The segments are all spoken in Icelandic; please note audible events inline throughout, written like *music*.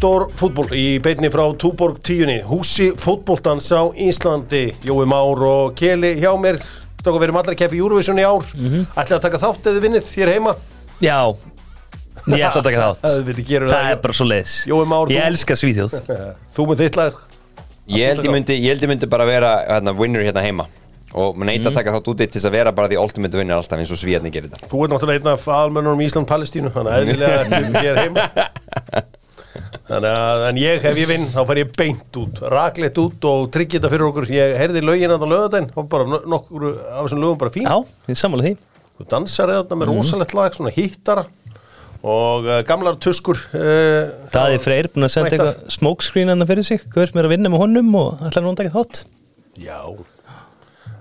Doktor fútból í beinni frá Túborg tíunni. Húsi fútbóltans á Íslandi. Jói Már og Keli hjá mér. Stók að við erum allar að keppi í Eurovision í ár. Mm -hmm. Ætlaði að taka þátt eða vinnið þér heima? Já, ég ætla að taka þátt. *laughs* Það Það er bara svo leiðis Jói Már, Ég þú- elska Svíþjóð. *laughs* Þú með þitt lag. Ég held ég myndi, ég held ég myndi bara vera hérna, winner hérna heima. Og maður neyta að taka þátt úti til þess að vera bara því ultimate winner alltaf eins og svíðarni gerir þetta. Þú ert náttúrulega einn af almennunum í Ísland-Palestínu Þannig að eðlilega ertu hér heima *laughs* Þannig að en ég, ef ég vinn, þá fær ég beint út. Raklegt út og tryggja þetta fyrir okkur. Ég heyrði lögin að það lögadaginn Og bara no- nokkur af þessum lögum bara fín. Já, ég sammála því. Þú dansar þetta með rosalegt lag, svona hittara Og uh, gamlar tuskur uh, Daði Freyr búin að senda eitthvað smokescreen hann fyrir sig. Hver sem er að vinna með honum og hann að taka þátt. Já.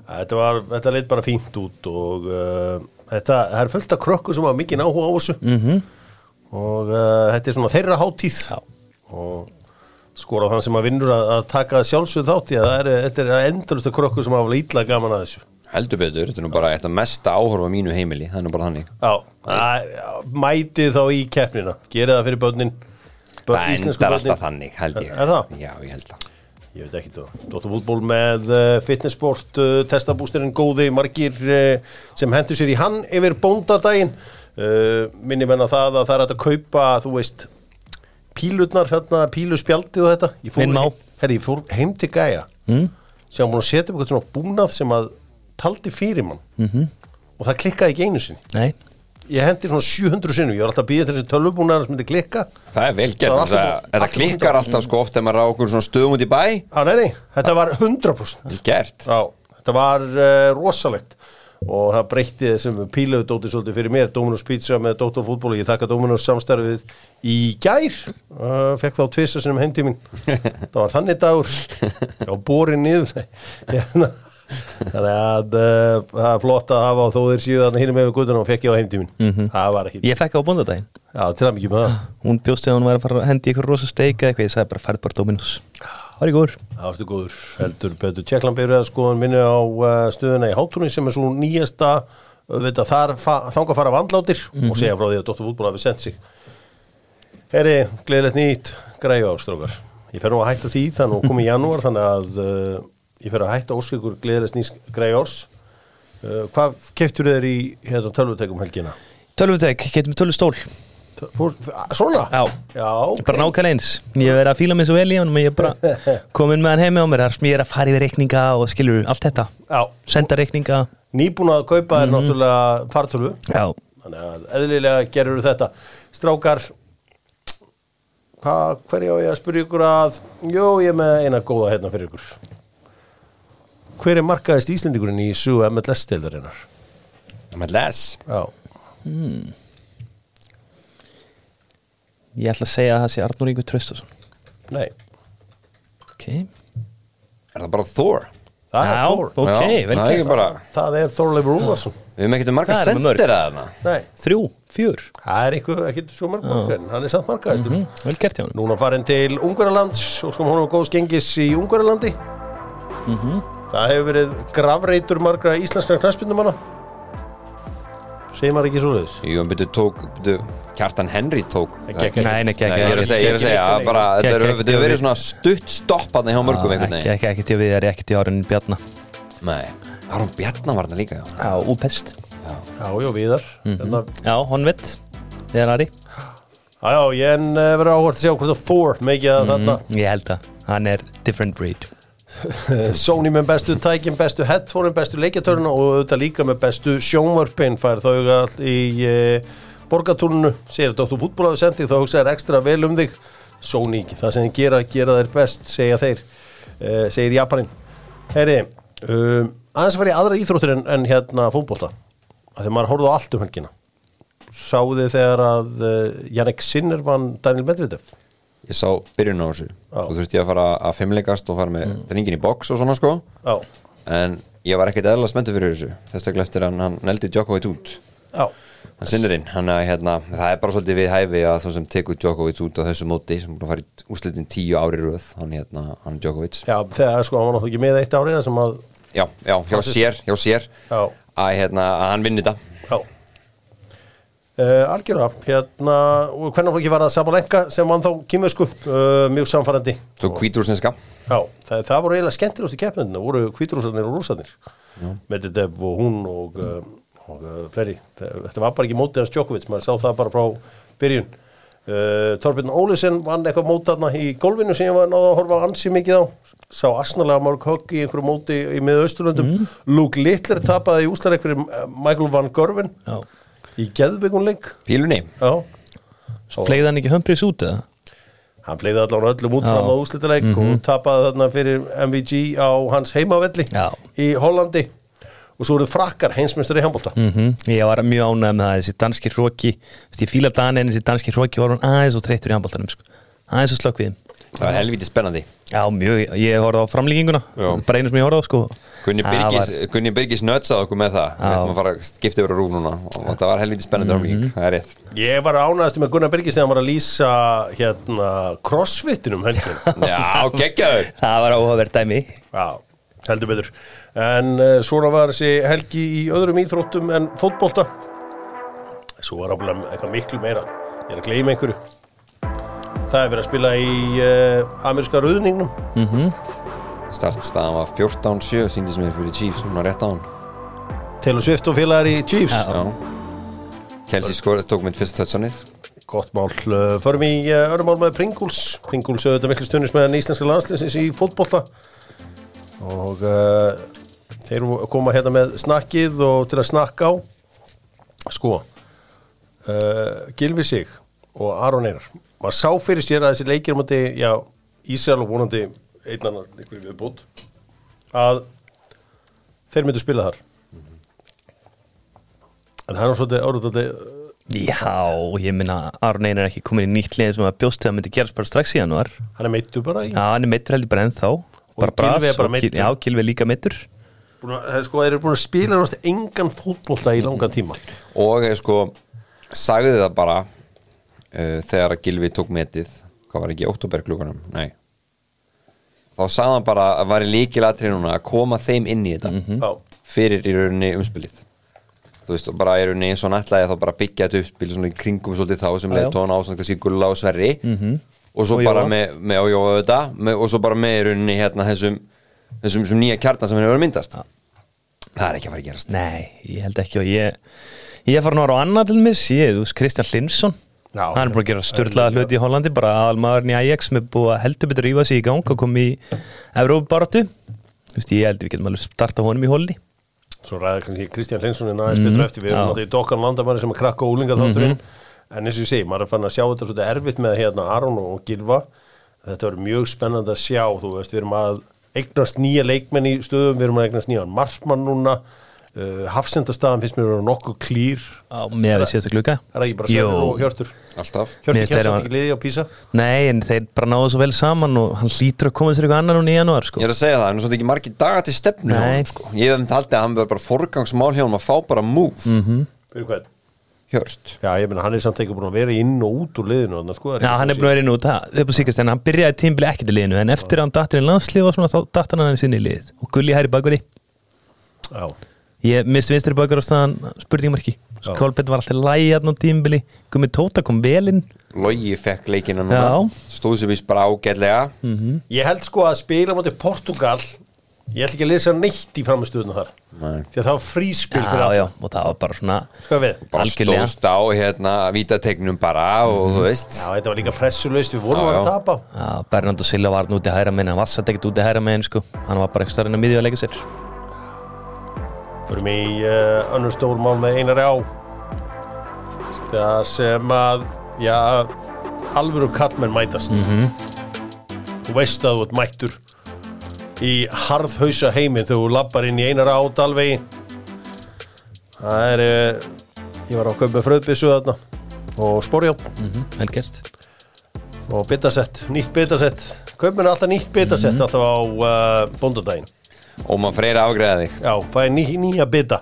Þetta, var, þetta leit bara fínt út og uh, þetta, það er fullt af krökkur sem hafa mikið áhuga á þessu. -hmm. og uh, þetta er svona þeirra hátíð. Já. Og skora þann sem að vinnur að, að taka sjálfsögð þátt í að það er, þetta er endalustu krökkur sem hafa ítla gaman að þessu heldur betur, þetta er nú bara eitt af mesta áhorfa mínu heimili, það er nú bara þannig Já, er- mætið þá í keppnina gerið það fyrir börnin börn, það endar alltaf þannig, held ég Er það? Já, ég held það Ég veit ekki það. Dóttar fútból með uh, fitnessport, uh, testabústurinn góði, margir uh, sem hendur sér í hann yfir bóndadaginn. Minni menna það að það er að kaupa, þú veist, pílurnar, hérna, píluspjaldi og þetta. Ég fór, má. herri, ég fór heim til gæja mm? sem var búin að setja upp eitthvað svona búnað sem að taldi fyrir mann Mm og það klikkaði ekki einu sinni. Nei, Ég hendi svona 700 sinnum, ég var alltaf að býða til þessi tölvubúnaðar sem myndi klikka. Það er vel Það gert, var þess að alltaf- þetta alltaf- klikkar alltaf sko oft þegar maður á okkur svona stöðum út í bæ Á, nei, nei, þetta var 100%. Vel gert Já, þetta var uh, rosalegt og það breytti þessum píluðu dóti svolítið fyrir mér, Dominus Pizza með Dóttar fútból, ég þakka Dominus samstarfið í gær, uh, fekk þá tvisa sinum heimtímin, það var þannig dagur. Já, borin niður. *laughs* Hérna. Þannig að uh, það er flott að hafa þó þeir síðu þarna hinn með guttuna og fekk ég á heimtímin það var ekki, ég fekk á bóndadaginn. Já, til það mikið með það. Hún bjóst þegar hún var að fara að hendi ykkur rosa steik eða eitthvað. Ég sagði bara færð bara Dominus Það er góður? Það varstu góður, heldur betur. Tjekklandbyrðu að skoðan minni á uh, stöðuna í hátúni sem er svo nýjasta veit að þar fa þanga fara vandlátir og segja frá því að Dóttar fútból hafi sendt sig. Herri, gleðilegt nýtt græðu ástrókar Ég fer nú að hætta því þannig að komið í janúar þannig að uh, ég fer að hætta óskikur gleðilegt nýtt græðu ás uh, Hvað keftur þeir í hérna, tölvutekum helgina? Tölvutek, getum við tölvustól Fór, svona? Já. Já, Bara nákvæmlega eins. Ég hef verið að fíla mig svo vel í hann og ég er bara *laughs* komin með hann heimi á mér. Þar sem ég er að fara yfir reikninga og skilur allt þetta. Já, Senda reikninga. Nýbúin að kaupa er náttúrulega fartölu Já, Þannig að eðlilega gerur þetta. Strákar hvað, hverja á ég að spyrja ykkur að? Jó, ég er með eina góða hérna fyrir ykkur. Hver er markaðist Íslendingurinn í sugu MLS-deildarinnar? Með les Já, ég ætla að segja að það sé Arnur Ingur Traustason. Nei. Ok, Er það bara Thor? Það er Þór ok, Já, vel það er bara Það er Þórleifur Úlfarsson. Við höfum ekkert um marga Það sendir að þarna. Nei, þrjú, fjör. Það er eitthvað ekki svo marg markaðin Hann er samt markaðistur mm, Vel gert hjá hann Núna farin til Ungverjalands og sko hún var góðs gengis í Ungverjalandi. Það hefur verið gravreitur margra íslenskra knaspindumanna Segir maður ekki svo þess Jú, en byrju tók, byrju, Kjartan Henry tók ekki, Nei, nei, ekki, ég er að segja, ég er að segja að bara, þetta Gekk er- ekki þetta hefur verið svona stutt stoppað hjá mörgum einhvern Ekki, veginn. Ekki, ekki til við er ekki til árin Bjarna. Nei, Aron Bjarnar var þarna líka já. Já, úpest Já, já, viðar hérna, Já, Honvett Við er Ari. Já, já, ég en uh, verður áhvert að sjá hvort að Thor mikið að þarna. Ég held að hann er different breed *laughs* Sony með bestu tækin, bestu headphone bestu leikjartörna og auðvitað líka með bestu sjónvörpin fær þau all í uh, borgatúrunu segir að Dr. Fútból hafi sendið þá hugsaðir ekstra vel um þig. Sony, það sem þið gera, gera þær best segja þeir, uh, segir Japanin. Heyri, um, aðeins að fara í aðra íþróttir en, en hérna fútbolta, að þegar maður horfði á allt um helgina. Sáðu þegar að uh, Jannik Sinner vann Daniel Medvedev Ég sá byrjun á þessu. Já. Svo þurfti ég að fara að fimmleikast og fara með drengin í box og svona sko. Já, En ég var ekkert eðla spenntur fyrir þessu Þessaklega eftir að hann, hann neldi Djokovic út. Já, Hann sinnir inn, hann að hérna Það er bara svolítið við hæfi að þá sem tekur Djokovic út á þessu móti sem búin að fara í úslitin tíu ári röð Hann hérna, hann Djokovic. Já, þegar sko hann var náttúrulega ekki með eitt árið Já, já, hjá sér, hjá sér Að hérna, að hann vinni þetta Uh, algjörða, hérna og hvernig flokki var það Sabalenka sem vann þá kýmversku, uh, mjög samfærandi Svo hvítrúsinska Já, það, það voru eiginlega skemmtilegustu keppninu, voru hvítrúsarnir og rúsarnir Medvedev og hún og, uh, og uh, fleiri. Þetta var bara ekki mótið hans Djokovic maður sá það bara frá byrjun. Uh, Torbjörn Ólesen vann eitthvað mót þarna í golfinu sem ég var náða að horfa ansi mikið á. Sá asnalega mörg högg í einhverju móti í miða Östurlöndum Luke Littler tapaði í úslarleik í geðveikunleik Pílunni? Já, Fleigði hann ekki hömbrís út eða? hann pleiði allan öllum út fram á úslitaleik og tapaði þarna fyrir MVG á hans heimavelli Já. í Hollandi. Og svo eru frakkar heimsmyndstur í handbólta Mm Ég var mjög ánægð með það, þessi danski hróki Ég fíla Dani en þessi danski hróki var hann aðeins og þreyttur í handbóltanum sko. aðeins og slökk við. Það var helviti spennandi. Já, mjög, ég horfði á framlíkinguna Já. bara einu sem ég horfði á sko. Gunni Birgis, var- Birgis nötsaði okkur með það. Við Já. ætlum að fara að skipta yfir að rúf núna. Og það var helviti spennandi mm það er rétt. Ég var ánægðast með Gunnar Birgis þegar hann var að lýsa hérna crossfitinum helgin *laughs* Já, geggjaður. Það var áhugaverð dæmi. Já, heldur betur. En uh, svona var þessi helgi í öðrum íþróttum en fótbolta. Svo var ábúinlega eitthvað miklu meira. Ég er að gleyma einhverju Það er verið að spila í uh, ameríska rauðningnum Startstaðan var 14-7 síndi sem er fyrir Chiefs núna rétt á hann. Taylor Swift og félagar í Chiefs. Já. Kelsey skor, tók mitt fyrst touchdownið Gott mál, uh, förum í uh, öðrum mál með Pringles. Pringles auðvitað miklu stundis með íslenska landsliðsins í fótbolta. Og uh, þeir koma hérna með snakkið og til að snakka á. Sko uh, Gilvi Sig og Aron Einar. Maður sá fyrir sér að þessi leikir múti, já, Ísrael og vonandi einan einhverju viðbútt að þeir myndu spila þar. En það er svolítið áraðandi Já, ég minna Aron Einar er ekki komin í nýtt lið sem að bjóst til að myndi gerast bara strax í januar hann er meittu bara í Já, hann er meittur heldur bara ennþá. Bara Gylfi er bara. Gil- Já, Gilvi er líka meittur er sko, þeir eru búin að spila náttúrulega engan fótbolta í langan tíma. Og eh, sko sagði það bara uh, þegar að Gilvi tók metið hvað var ekki, oktoberklugunum, nei. Þá sagði hann bara að væri líkilatri núna að koma þeim inn í þetta. Já, fyrir í rauninni umspilið. Þú veist, bara í rauninni eins og nættlega þá bara byggja þetta uppspil svona í kringum svolítið þá sem leitt tóna á svona kannski Gulla og Sverri. -hmm. og svo Og bara með, með og Jóa þetta með, og svo bara með í rauninni hérna þessum þessum, þessum nýja kjarnar sem henni verið að myndast það er ekki að fara að gerast. Nei, ég held ekki og ég Ég farin að ára á annað til mis Ég, þú veist, Kristján Linsson Já, Hann er búin að gera störlaða hluti í Hollandi bara aðalmaðurinn í Ajax með búið að heldur betur rífa sig í gang og koma í veist, ég held við getum alveg starta honum í holli. Svo ræða kannski Kristján Linsson en aðeins betur eftir, við erum náttúrulega í dokkan landamæri sem að krakka og úlinga þátturinn en eins og ég segi, maður er fann að sjá þetta svolítið erfitt með hérna Aron og Gilva þetta verður mjög spennandi að sjá þú veist, við erum að eignast nýja leikmenn í stöðum, við erum að eignast nýjan markmann núna uh, hafsendastafan finnst mér að vera nokkuð klýr. Með að við séðast að gluka er það ekki bara Sverrir og Hjörtur? Alltaf. Hjörtur kemst að- ekki liði á Písa Nei, en þeir bara náðu svo vel saman og hann hlýtur að koma sér eitthvað annar núna í janúar sko. Ég er að segja það, en svo ekki margir dagar til stefnu honum, sko. Ég hef um haldið að hann verður bara forgangsmál hjá hann að fá bara move. Mhm. fyrir hvern? Hjört. Já, ég meina, hann er samt ekki búin að vera inn og út úr liðinu þarna, sko, Já, hann er búin að vera inn út það upp á síkast en hann byrjaði tímbili ekkert í liðinu en eftir að hann dattir í landslið og svona þá datt Já, ég misti vinstri bakveri á staðan spurningamarki Já. Kolbett var alltaf lægi hann á tímbili Gummi Tóta kom vel inn. Logi fekk leikina núna. Já. Stóð sér vís bara ágætlega. Ég held sko að spila mútið Portugal Ég ætla ekki að lesa neitt í framistöðuna þar. Nei. Því að það var fríspil fyrir Já, já, og það var bara svona Sko Bara Algjörlega. stóðst á hérna vítategnum bara og þú veist. Já, þetta var líka pressulaust, við vorum Já, að já. tapa. Já, Bernardo Silva var nú út í hæra megin hann var satt ekkert út í hæra megin sko. Hann var bara ekki starfinn að miðja að leika sér Förum í uh, önnur stór mál með einari á. Það sem að Já, alvöru kallmenn mætast. Þú veist að þú ert mættur Í harðhausa heiminn Þegar þú lappar inn í einari á dalvegi. Það er uh, Ég var á kaup með fröðbissu þarna Og sporjátt mm vel gert. Og bitasett, nýtt bitasett kaupmenn er alltaf nýtt bitasett Mhm. alltaf á uh, bóndadaginn Og maður freyra afgreða þig. Já, fæði ný, nýja bita.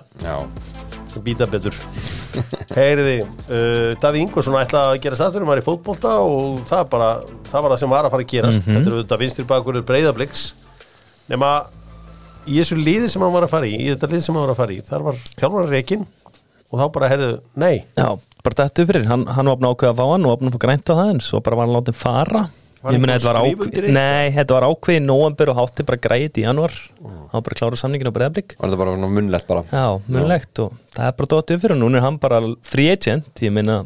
Býta betur. *laughs* Heyriði, uh, Davíð Ingvarsson ætlaði að gera staturum var í fótbolta og það, bara, það var það sem var að fara að gerast. Mhm. þetta er auðvitað vinstri bakur breyðabliks nema í þessu liði sem hann var að fara í í þetta liði sem hann var að fara í þar var þjálfara reikin og þá bara heyrðu, nei. Já, bara dættu fyrir. Hann, hann var opna ákveð að fá hann og opna að fá grænt á það en svo bara var hann látið fara ég búinn þetta var ákveð nei, þetta var ákveð í november og hátti bara græðið í januar hann var bara klára samningin á breyðablík Var þetta bara svona munnlegt bara? Já, munlegt og það er bara dótt fyrir. Og núna er hann bara free agent. Ég meina,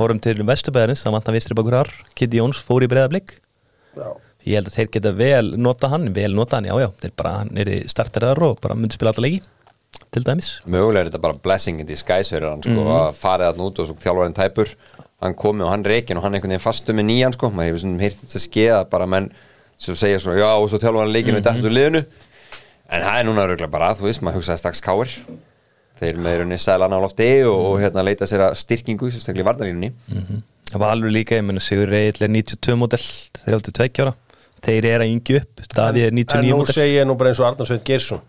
horfum til Vesturbæðarins það vant að vinstri bakur har, Kitty Jóns fór í breyðablík Já. ég held að þeir geta vel nota hann vel nota hann, já já, þeir bara er í starteraðar og bara myndi spila alltaf leiki til dæmis. Mögulega er þetta bara blessing in disguise fyrir hann sko, að farið þarna út og þjálfarinn tæpur hann komi og hann reikin og hann einhvern veginn fastu með nýjan sko, maður hefur svona heyrt þetta skeða bara menn sem segja svo, já og svo þjálfarinn leikinu mm -hmm. dættu liðinu. En það er núna öruglega bara, þú veist, maður hugsaði strax káir þeir með rauninni sælan á lofti og, og hérna leita sér að styrkingu sérstaklega í varnalínunni það var alveg líka, ég meina Sigur Reyðl er 92 modell, þeir er 82 ára. Þeir eru að yngju upp, Davíð er En 99 nú modell segi ég nú bara eins og Arnarsveit Geirsson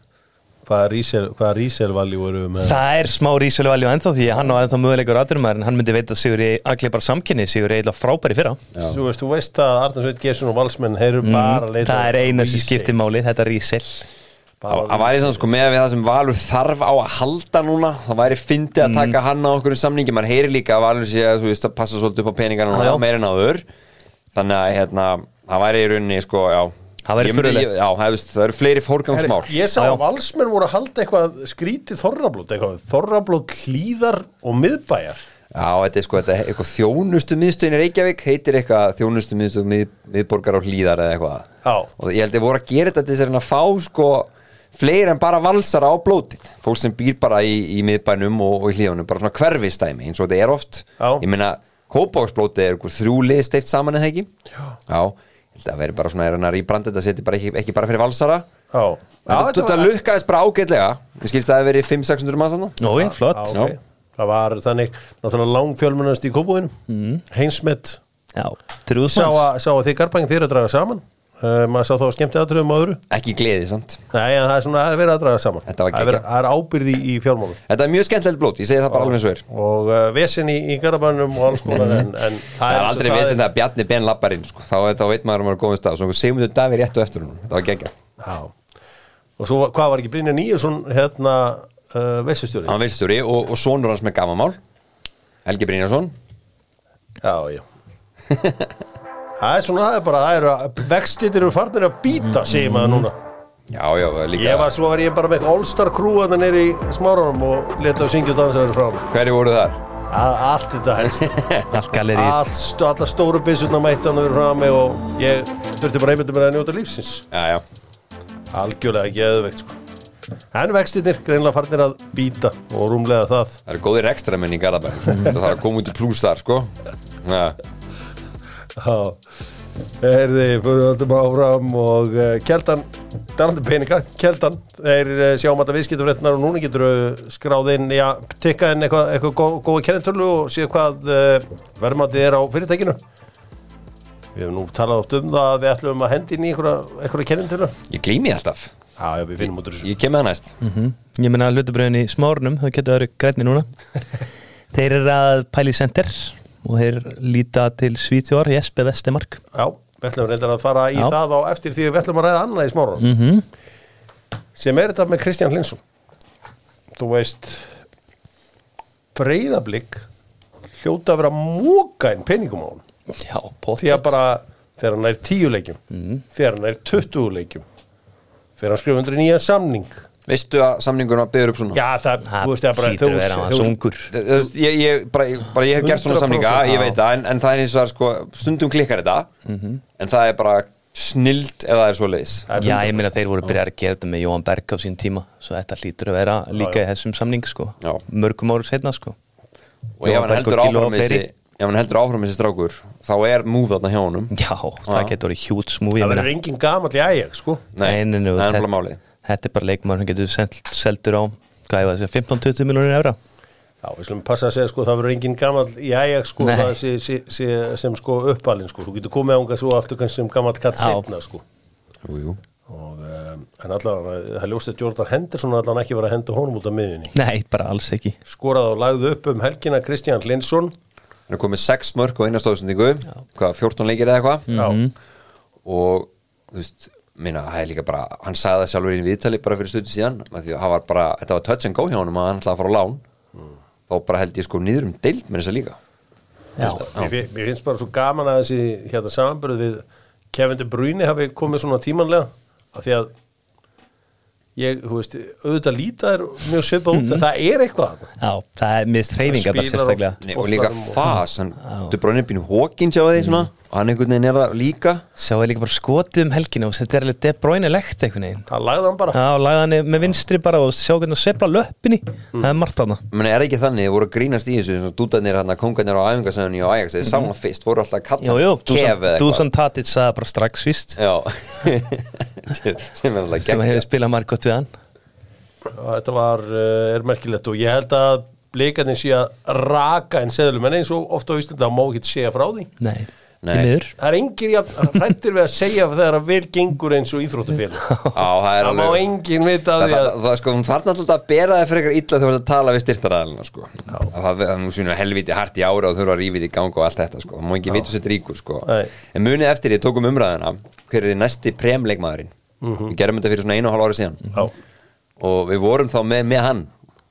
hvaða resale-valjú eru við með? Það er smá rísulega valjú ennþá því að hann var ennþá möguleikur aðdurum en hann myndi veita Sigur Reyðl allir bara samkynni, Sigur Reyðl frábæri fyrra. Þú veist, þú veist að Arnarsveit Geirsson og Valsmenn þeir eru bara að leita það er eina sem skiptir máli, þetta rísel Bara Það væri svona sko með við það sem Valur þarf á að halda núna Það væri fyndið að taka hann á okkur samningi. Man heyri líka að Valur sé að þú veist að passa svolítið upp á peningarna meira en áður. Þannig að hérna, það væri í rauninni sko, já Það það, það eru fleiri fórgangsmál Ég sá að valsmenn voru að halda eitthvað skrítið þorrablót, eitthvað þorrablót hlýðar og miðbæjar. Já, þetta er sko þetta, er eitthvað þjónustu miðstöðin í Reykjavík heitir eitthvað þjónustu miðstöð mið, miðborgar og hlýðar eða eitthvað. Já. og ég held að voru að gera þetta til þess að fá sko fleiri en bara valsara á blótið. Fólk sem býr bara í, í miðbænum og, og í hlíðunum, bara svona hverfistæmi eins og þetta er oft. Já. ég meina, kópáksblótið er einhver þrjú lið steift saman eða ekki? Já. Já, ég held að veri bara svona er hann að rýbranda þetta seti bara ekki, ekki bara fyrir valsara? Já, þetta, þetta var- lukkaðist bara ágætlega. Ég skilst að það hefði verið 500-600 mann sann Nói, flott Já, Já. ok. Það var þannig náttúrulega langfjölmennast í kópúinu mm. Heinsmet Já, sá að, þið garpæng þeir að draga saman uh, maður sá þá skemmti aðtröðum á öðru. Ekki gleði samt. Nei, það er svona að draga saman. Þetta var Það er er ábyrði í, fjármálum. Þetta er mjög skemmtilegt blót, ég segi það bara alveg eins og er. Og uh, vesen í, í garabænum og alls konar en, en *laughs* Það er aldrei við sem það að Bjarni Ben lappar inn sko. þá, þá veit maður að maður er góðum stað. Svo Sigmundur Davíð rétt og eftir hún, það var geggja Já. Og svo hvað var ekki Brynja Nýjarsson hérna uh, veistustjóri Hann var vilstjóri og, og sonur hans með gamamál Helgi Brynjarsson. Já, já *laughs* Það er svona, það er bara, það eru vextit eru farnir að býta, segir maður núna. Já, já, það er líka Ég var, svo var ég bara með All-Star að það neyri í smáranum og leta að syngja og dansa verið frá mér. Hverju voru þar? Að- Allt þetta helst. *laughs* Allt galerið Allt, st- Alla stóru byssurna mætti hann verið frá mig og ég þurfti bara einmitt með að njóta lífsins. Já, já, Algjörlega geðveikt sko. En vextinir greinlega farnir að býta og rúmlega það. Það eru góðir ekstra Erði, fyrir öllum áfram og uh, Kjeldan, dalandi peninga Kjeldan, þeir uh, sjáum að viðskiptufrétnar og núna getur uh, skráð inn já, tikka inn eitthvað, eitthvað gó, góða kennitölu og séð hvað uh, verðmátið er á fyrirtækinu. Við hefum nú talað oft um það að við ætlum að hendi inn í einhverja, einhverja kennitölu ég glými alltaf. Já, já, við finnum út úr þessu. Ég kem með það næst. Mhm. Ég meina hlutabröðin í smárunum það getur verið grænni núna. *laughs* Þeir eru að pæli center og þeir líta til Svíþjór Jespe Vestemark. Já, við ætlum reyndar að fara í Já. það á eftir því við ætlum að ræða annað í smára mm -hmm. sem er þetta með Kristján Hlinsson þú veist breyðablík hljóta að vera móka inn peningum á hann Já, því að bara þegar hann er tíu leikjum þegar hann er 20 leikjum þegar hann skrifa undir nýja samning Veistu að samningunum að byggja upp svona? já það, þú veist það bara að vera þú- hans þú- ungur Þú veist, Ég, ég, bara, ég, bara, ég hef gert svona 100% samninga, ég veit það en, en það er eins og það er sko, stundum klikkar þetta en það er bara snild ef það er svo leiðis er Já, 100%. ég meina þeir voru byrjar að gera þetta með Jóhann Berg á sín tíma svo þetta hlýtur að vera líka já. í þessum samning sko. Já. mörgum árum setna sko. og ef hann heldur áfram þessi ef hann heldur áfram þessi strákur þá er múð þarna hjá honum Já, það getur verið hjút smúi það verður engin gamall í æg sko Nei, nei, nei, það er bara málið Þetta er bara leikmaður sem getur seld, seldur á hvað ég var að segja, 15-20 miljonir evra. Já við slumum passa að segja sko það verður engin gamall í æg sko sé, sé, sé, sem sko uppalinn sko. Þú getur komið ánga svo aftur kannski sem gamall katt setna sko. Jú, jú. og um, en allavega það ljóst að Jordan Henderson allan ekki var að henda honum út af miðunni Nei, bara alls ekki. Skorað og lagði upp um helgina Kristján Linsson hann er komið 6 mörg á einastóðsendingu hvað, 14 leikir eða eitthvað? Já, og þú veist minna, það er líka bara, hann sagði það sjálfur í viðtali bara fyrir stundu síðan, af því að hann var bara, þetta var touch and go hjá honum að hann ætlaði að fara á lán. Þá bara held ég sko niður um deild með þessa líka. Já, Mér, mér finnst bara svo gaman að þessi hérna samanbyrð við Kevin De Bruyne hafi komið svona tímanlega af því að ég, þú veist, auðvitað líta er mjög svipað út, en það er eitthvað já, það er mist hreyfinga bara sérstaklega og líka og- fas, hann Du Bruyne býnur hókin sjá því svona og hann einhvern veginn er það líka. Sjá er líka bara skotið um helgina og þetta er alveg De Bruyne legt einhvern veginn. Það lagði hann bara. Já, lagði hann með vinstri bara og sjá hvernig að sepla löppinni. Það er margt þarna. Men er ekki þannig, þið voru að grínast í þessu svona dútarnir hann að kongarnir á æfingasæðunni og Ajax þeir sá hann fyrst, voru alltaf að kalla Jú, jú, kef eða eitthvað. Dusan Tadic sagði bara strax víst. Já. *laughs* Sem hefur spilað margótt við hann. Og þetta var, uh, er merkilegt og ég held að blikarnir sé að raka en seðlum, en eins og ofta á Íslanda má ekki segja frá því. Nei, Það er engin hrættir við að segja þegar að vel gengur eins og íþróttufélag Já, það er Það má alveg engin vita af Það, því það, að það, sko, þarf náttúrulega að bera það fyrir eitthvað illa þegar þú ert að tala við styrtaræðalina sko. að það er nú svona helviti hart í ára og þurfa að rífið í gang og allt þetta sko. það má ekki vita sér ríkur sko. Nei. en munið eftir því, tókum umræðina hver er þið næsti premleikmaðurinn við gerum þetta fyrir svona einu og hálf ári síðan Já. og við vorum þá með, með hann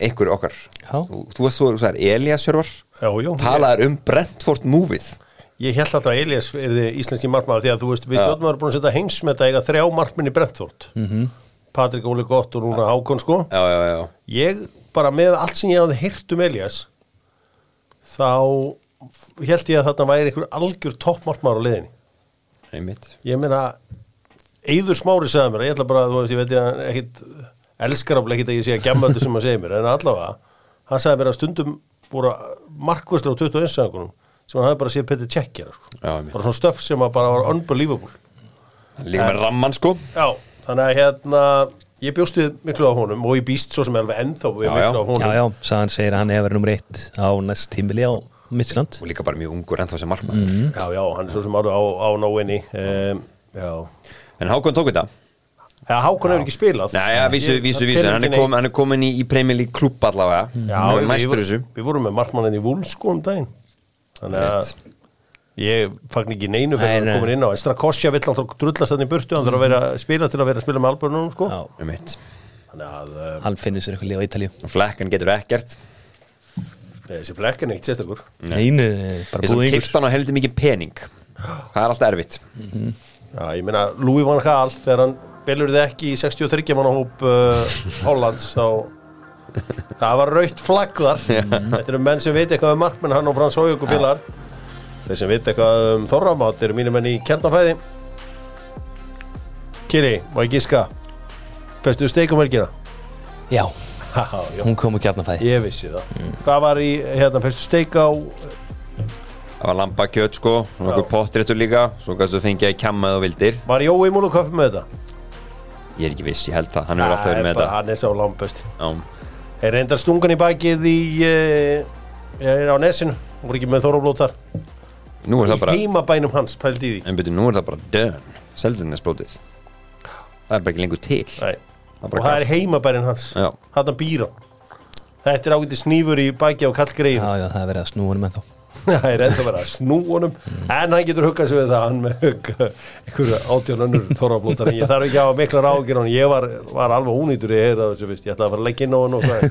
einhver okkar Já. þú, þú veist þú er Elias Hjörvar Já, já. talaðar um Brentford movið Ég held alltaf að Elias er íslenski markmaður því að þú veist, við Já. hljóttum að vera búin að setja heimsmeta eiga þrjá markminni Brentford. Mm -hmm. Patrik Óli Gott og núna Hákon sko. Já, já, já, Ég bara með allt sem ég hafði heyrt um Elias þá held ég að þarna væri einhver algjör toppmarkmaður á liðinni einmitt. Ég meina Eiður Smári sagði mér, ég ætla bara, þú veist, ég veit ég ekkit elskar áfla ekkit að ég sé að gemma þetta sem hann segir mér, en allavega hann sagði mér að stundum voru markvæslega á 21 sagunum sem hann hafði bara séð Petur Cech gera, sko. Já, bara svona stöff sem bara var unbelievable. Líka með ramman sko. Já, þannig að hérna ég bjóst við miklu á honum og ég býst svo sem er alveg ennþá við Já, miklu já. á honum. Já, já, sagðan segir að hann hefur nummer eitt á næst tímili á Midtjylland. Og líka bara mjög ungur ennþá sem markmaður. Já, já, hann er svo sem alveg á, á nóinni um, Já, en Hákon tók þetta? Ja, Hákon hefur ekki spilað. Nei, ja, vísu, vísu, vísu, hann er, kom, hann er komin í, í Premier League klubb allavega. Já, við, við, vorum með markmannin í Vúls sko um daginn Þannig að ég fagn ekki neinu Nei, fyrir að nei. koma inn á. Strakosja vill alltaf drullast þannig í burtu hann þarf að vera að spila til að vera að spila með albörnum sko. Um Þannig að uh, hann finnur sér eitthvað líf á Ítalíu. Flekkan getur ekkert. Þessi flekk er neitt sérstakur. Þess að búið kipta hann á heldur mikið pening. Það er alltaf erfitt. Já, ég meina Louis van Gaal þegar hann belur þið ekki í 63 manna hóp uh, Hollands þá það var raukt flagg þar. Þetta eru menn sem veit eitthvað um markmenn hann og Frans Hójöku félagar þeir sem veit eitthvað um Þorramát eru mínir menn í kjarnafæði Kiri, má ég giska? Bestu steikum helgina? Já, Já, já, hún kom úr kjarnafæði. Ég vissi það. Hvað var í, hérna, bestu steik á Það var lambakjöt sko. Nokkuð pottréttur líka. Svo kannstu fengið að kjamma eða vildir. Var Jói múlu köfum með þetta? Ég er ekki viss, ég held það. Hann hefur alltaf verið með bara, þetta. Hann er sá langbest Já. Þeir reyndar stungan í bakið í uh, á nesinu. Voru ekki með Þórablót þar. Nú er það bara í heimabænum hans pældi í því. En byrju, nú er það bara dön Seldinnesblótið Það er bara ekki lengur til. Nei. Það og það er heimabærin hans. Já. hann býr hann. Þetta er ágæti snífur í bakið á kallgreif Já, já, það er verið að snúa hann með þá *laughs* það er enda verið að snú honum en hann getur huggað sig við það hann með einhverju átjón önnur Þórablótar en ég þarf ekki að hafa miklar ágjur hann ég var, var alveg ónýtur í heyra ég ætlaði að fara að leggja inn á hann og hvað.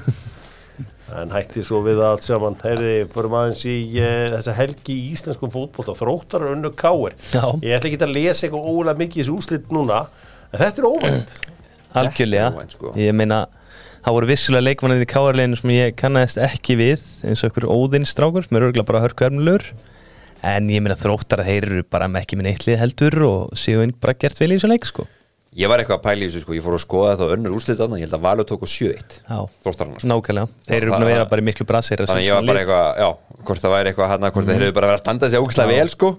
En hætti svo við allt saman. Heyrði, förum aðeins í uh, þessa helgi í íslenskum fótbolta. Þróttar önnu káir ég ætla ekki að lesa eitthvað ólega mikið í þessu úslit núna en þetta er óvænt. Algjörlega, óvænt, sko. ég meina það voru vissulega leikmannir í káarleginu sem ég kannast ekki við eins og ykkur óðinstrákur sem er örgulega bara hörku ermlur en ég meina þróttar að þeir eru bara með ekki minn eittlið heldur og séu inn bara gert vel í þessu leik sko. Ég var eitthvað að pæla í þessu sko. Ég fór að skoða þetta á önnur úrslit þarna. Ég held að Valur tók á 7-1 Já, Þróttarana sko. Nákvæmlega, þeir eru það- búin að vera bara miklu brasir Þannig ég var bara eitthvað, já, hvort það væri eitthvað hérna, hvort það hefur bara verið að standa sig ógæslega vel sko.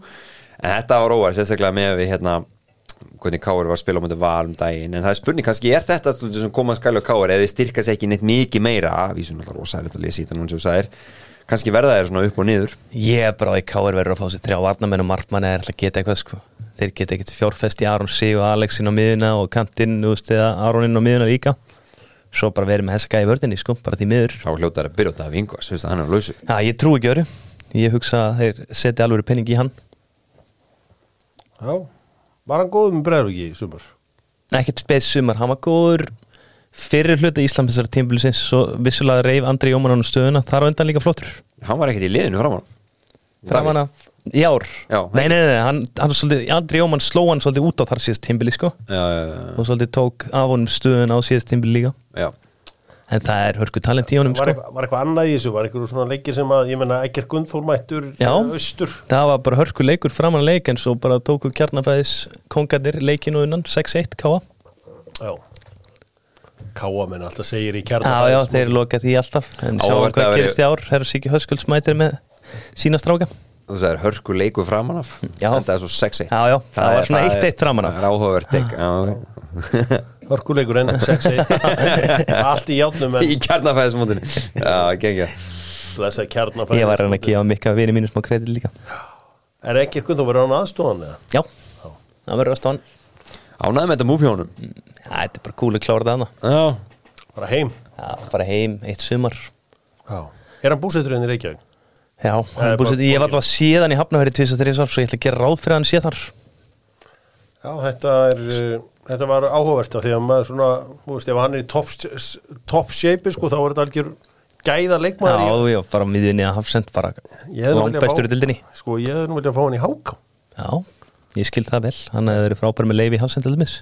En þetta var óvært, sérstaklega með við hérna hvernig Káur var að spila á mútið val um daginn En það er spurning, kannski er þetta sem koma að skæla á Káur Eða þið styrka sér ekki neitt mikið meira? Vísum alltaf rosælegt að lesa í þetta núna sem þú sagðir. Kannski verða þeir svona upp og niður. Ég er bara á í káar verður að fá sér þrjá varnamenn og markmann eða ætla að geta eitthvað sko. Þeir geta ekkert fjárfest í Aron Sig og Alexin á miðuna og Kantinn, þú veist, eða Aroninn á miðuna líka. Svo bara verið með þessa gæði vördinni sko, bara því miður. Þá hljótaður að byrja þetta að vingva, svo veist að hann er á lausu. Já, ég trú ekki öru Ég hugsa að þeir setja alveg penning í hann. Já, var hann góð með bregður ekki í sumar? Ekkert spes sumar, hann var góður fyrir hluta Íslandsmestara tímbilisins svo vissulega reif Andri Jóman ánum stöðuna. Þar á undan líka flottur. Hann var ekkert í liðinu framan framan að í ár. Já. nei, nei, nei, hann, hann svolítið, Andri Jóman sló hann svolítið út á þar síðast tímbili sko. Já, já, já, og svolítið tók af honum stöðuna á síðast tímbili líka. Já. En það er hörku talent í honum Var, sko. var eitthvað annað í þessu, var eitthvað svona leikir sem að, ég menna, Ekkert Gunnþór mættur Já. austur? Það var bara hörku leikur framan að leik en svo bara tóku kjarnafæðis kongarnir leikinu unnan 6-1 káa Já. Káa menn alltaf segir í já, kjarnar já, þeir loka því alltaf. En sjáum hvað að veri- gerist í ár. Herra Siki Höskulds mætir með sína stráka. Þú sagðir hörku leiku framan af? Já. Þetta er svo sexy Já, já, það var svona 1-1 framan af. Hörkuleikur enn, 6-1 *laughs* Allt í játnum Í en kjarnafæðismótinu. Já, gengja blessa kjarnar ég var að reyna að gefa mikka vini mínu smá kredit líka. Er ekkert Gunnþór verið hann aðstofan eða? já, það verður að stofan Ánæði með þetta múf hjá honum? Þetta er bara cool að klára það hana Já. Bara heim? Já, fara heim eitt sumar. Já. Er hann búsettur henni í Reykjavík? já, hann bara- ég var alltaf séð hann í Hafnafæri 2003 ár svo ég ætla að gera ráð fyrir að hann sé þar Já, þetta er uh, Þetta var áhugavert því að maður svona Þú veist, ef hann er í top, top shape sko, þá er þetta algjör gæða leikmaður já, já, bara á miðjunni að hafsend bara bestur í dildinni Sko, ég hefði nú viljað fá hann í háká já, ég skil það vel. Hann hefði verið frábær með leifi í hafsend til dæmis.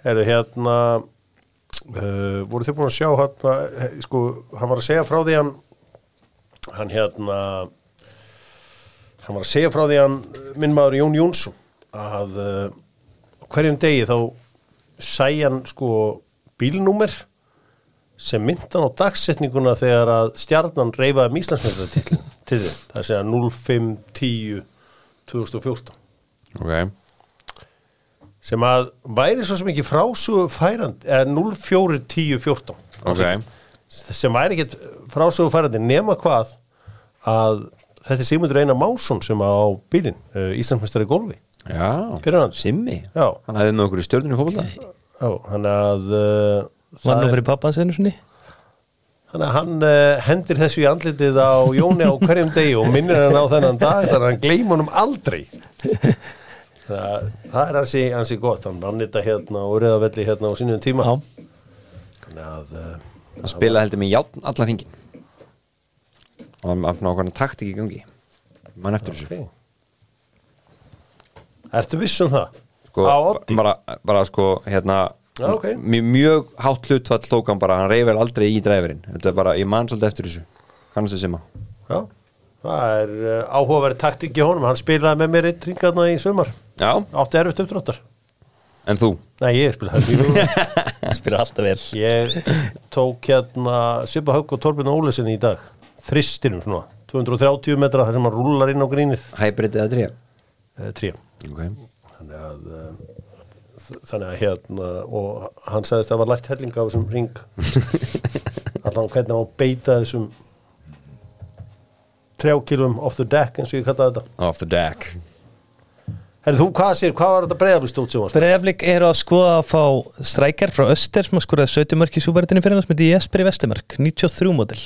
Herðu hérna uh, voru þið búin að sjá hérna eh, sko, hann var að segja frá því hann hann hérna hann var að segja frá því hann minn maður Jón Jónsson að uh, hverjum degi þá sæja hann sko bílnúmer sem myndan á dagsetninguna þegar að stjarnan reyfaði um Íslandsmeistaratitlin til þið, það segja 0510 2014 Ok. Sem að væri svo ekki frásögu færandi eða 041014 Ok. Sem væri ekkit frásögu færandi nema hvað að þetta er Sigmundur Einar Másson sem á bílinn, uh, Íslandsmeistari í golfi Já. Simmi. Já. Hann hefði með okkur í stjórninu fólkvölda Já, hann að uh, var nú fyrir pappa senu sinni? Þannig að hann uh, hendir þessu í andlitið á Jóni á hverjum degi og minnir hann á þennan dag þannig að hann gleym honum aldrei. *laughs* Það, það er hansi, hansi gott, hann vann þetta hérna og reyðavelli hérna á sínum tíma. já, Þannig að, uh, Hann spilaði heldur með játn allan hringin Og hann hafði nákvæmlega takt ekki í gangi. Mann eftir þessu. ok. Ertu viss um það? sko, á Oddi? bara, bara sko hérna Já, ok. mjög, mjög hátt hlutfall tók hann bara, hann reyfir aldrei í dræfirinn þetta er bara, ég man svolítið eftir þessu. Kannast þið sima Já, það er uh, áhugaverð taktik í honum, hann spilaði með mér eitt ringarna í sumar. já, Átti erfitt uppdráttar. en þú? Nei, ég spilaði *laughs* spyrir alltaf vel. Ég tók hérna Sippa Haug og Torbjörn Ólesin í dag. Þristinum svona, 230 metra þar sem hann rúlar inn á grínið. Hæbrið eða tré? Eh, trí okay. þannig að uh, þannig að hérna og hann sagðist að það var lært helling á þessum ring *laughs* allan hvernig hann beita þessum trjákilum off the deck eins og ég kallaði þetta. Off the deck. Herri þú, hvað sér, hvað var þetta breyðablist út sem var Breiðablík eru að skoða að fá strækjar frá Öster sem að skoraði 70 mörk í súbæritinni fyrir hans með Jesper í Vestemörk 93 módel.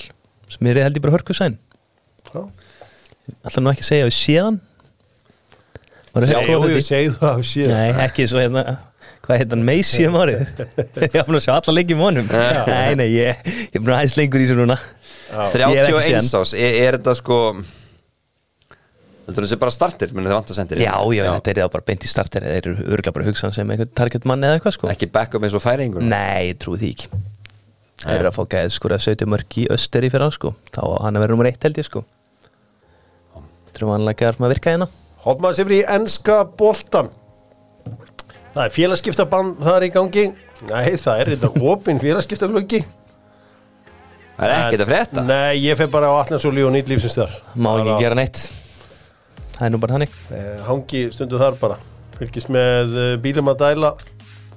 Sem er held ég bara hörku sæn Já. Alltaf nú ekki að segja að við séðan Það skoðað ég því? segið það að sé Nei, ekki svo hérna Hvað heit hann Meisi um árið? *laughs* Ég haf búin að sjá alla leikið mónum Nei, nei, ég, ég er búin aðeins lengur í þessu núna. Ég hef ekki 31 séð ás, er, er þetta sko heldur þessi bara startir menn þið vant að sendir Já, já, þetta er þá bara beint í starter Þeir eru örgulega bara að hugsa hann sem einhvern target mann eða eitthvað sko. Ekki backup eins og færingur Nei, ég trúi því ekki. Það er að fá gæðið sko að 70 mörg í österi fyrir hann sko. Þá á hann að vera nummer eitt held ég sko. Þetta er vanlega að virka hérna Hoppum að sér í enska boltan Það er félagskiptabann þar í gangi. Nei, það er þetta *laughs* opinn félagskiptaglöggi það er ekkert að frétta. Nei, ég fer bara á Allansóli og nýtt lífsins þar. Má ekki gera neitt. Það er nú bara hannig eh, Hangi stundu þar bara. Fylgist með eh, bílum að dæla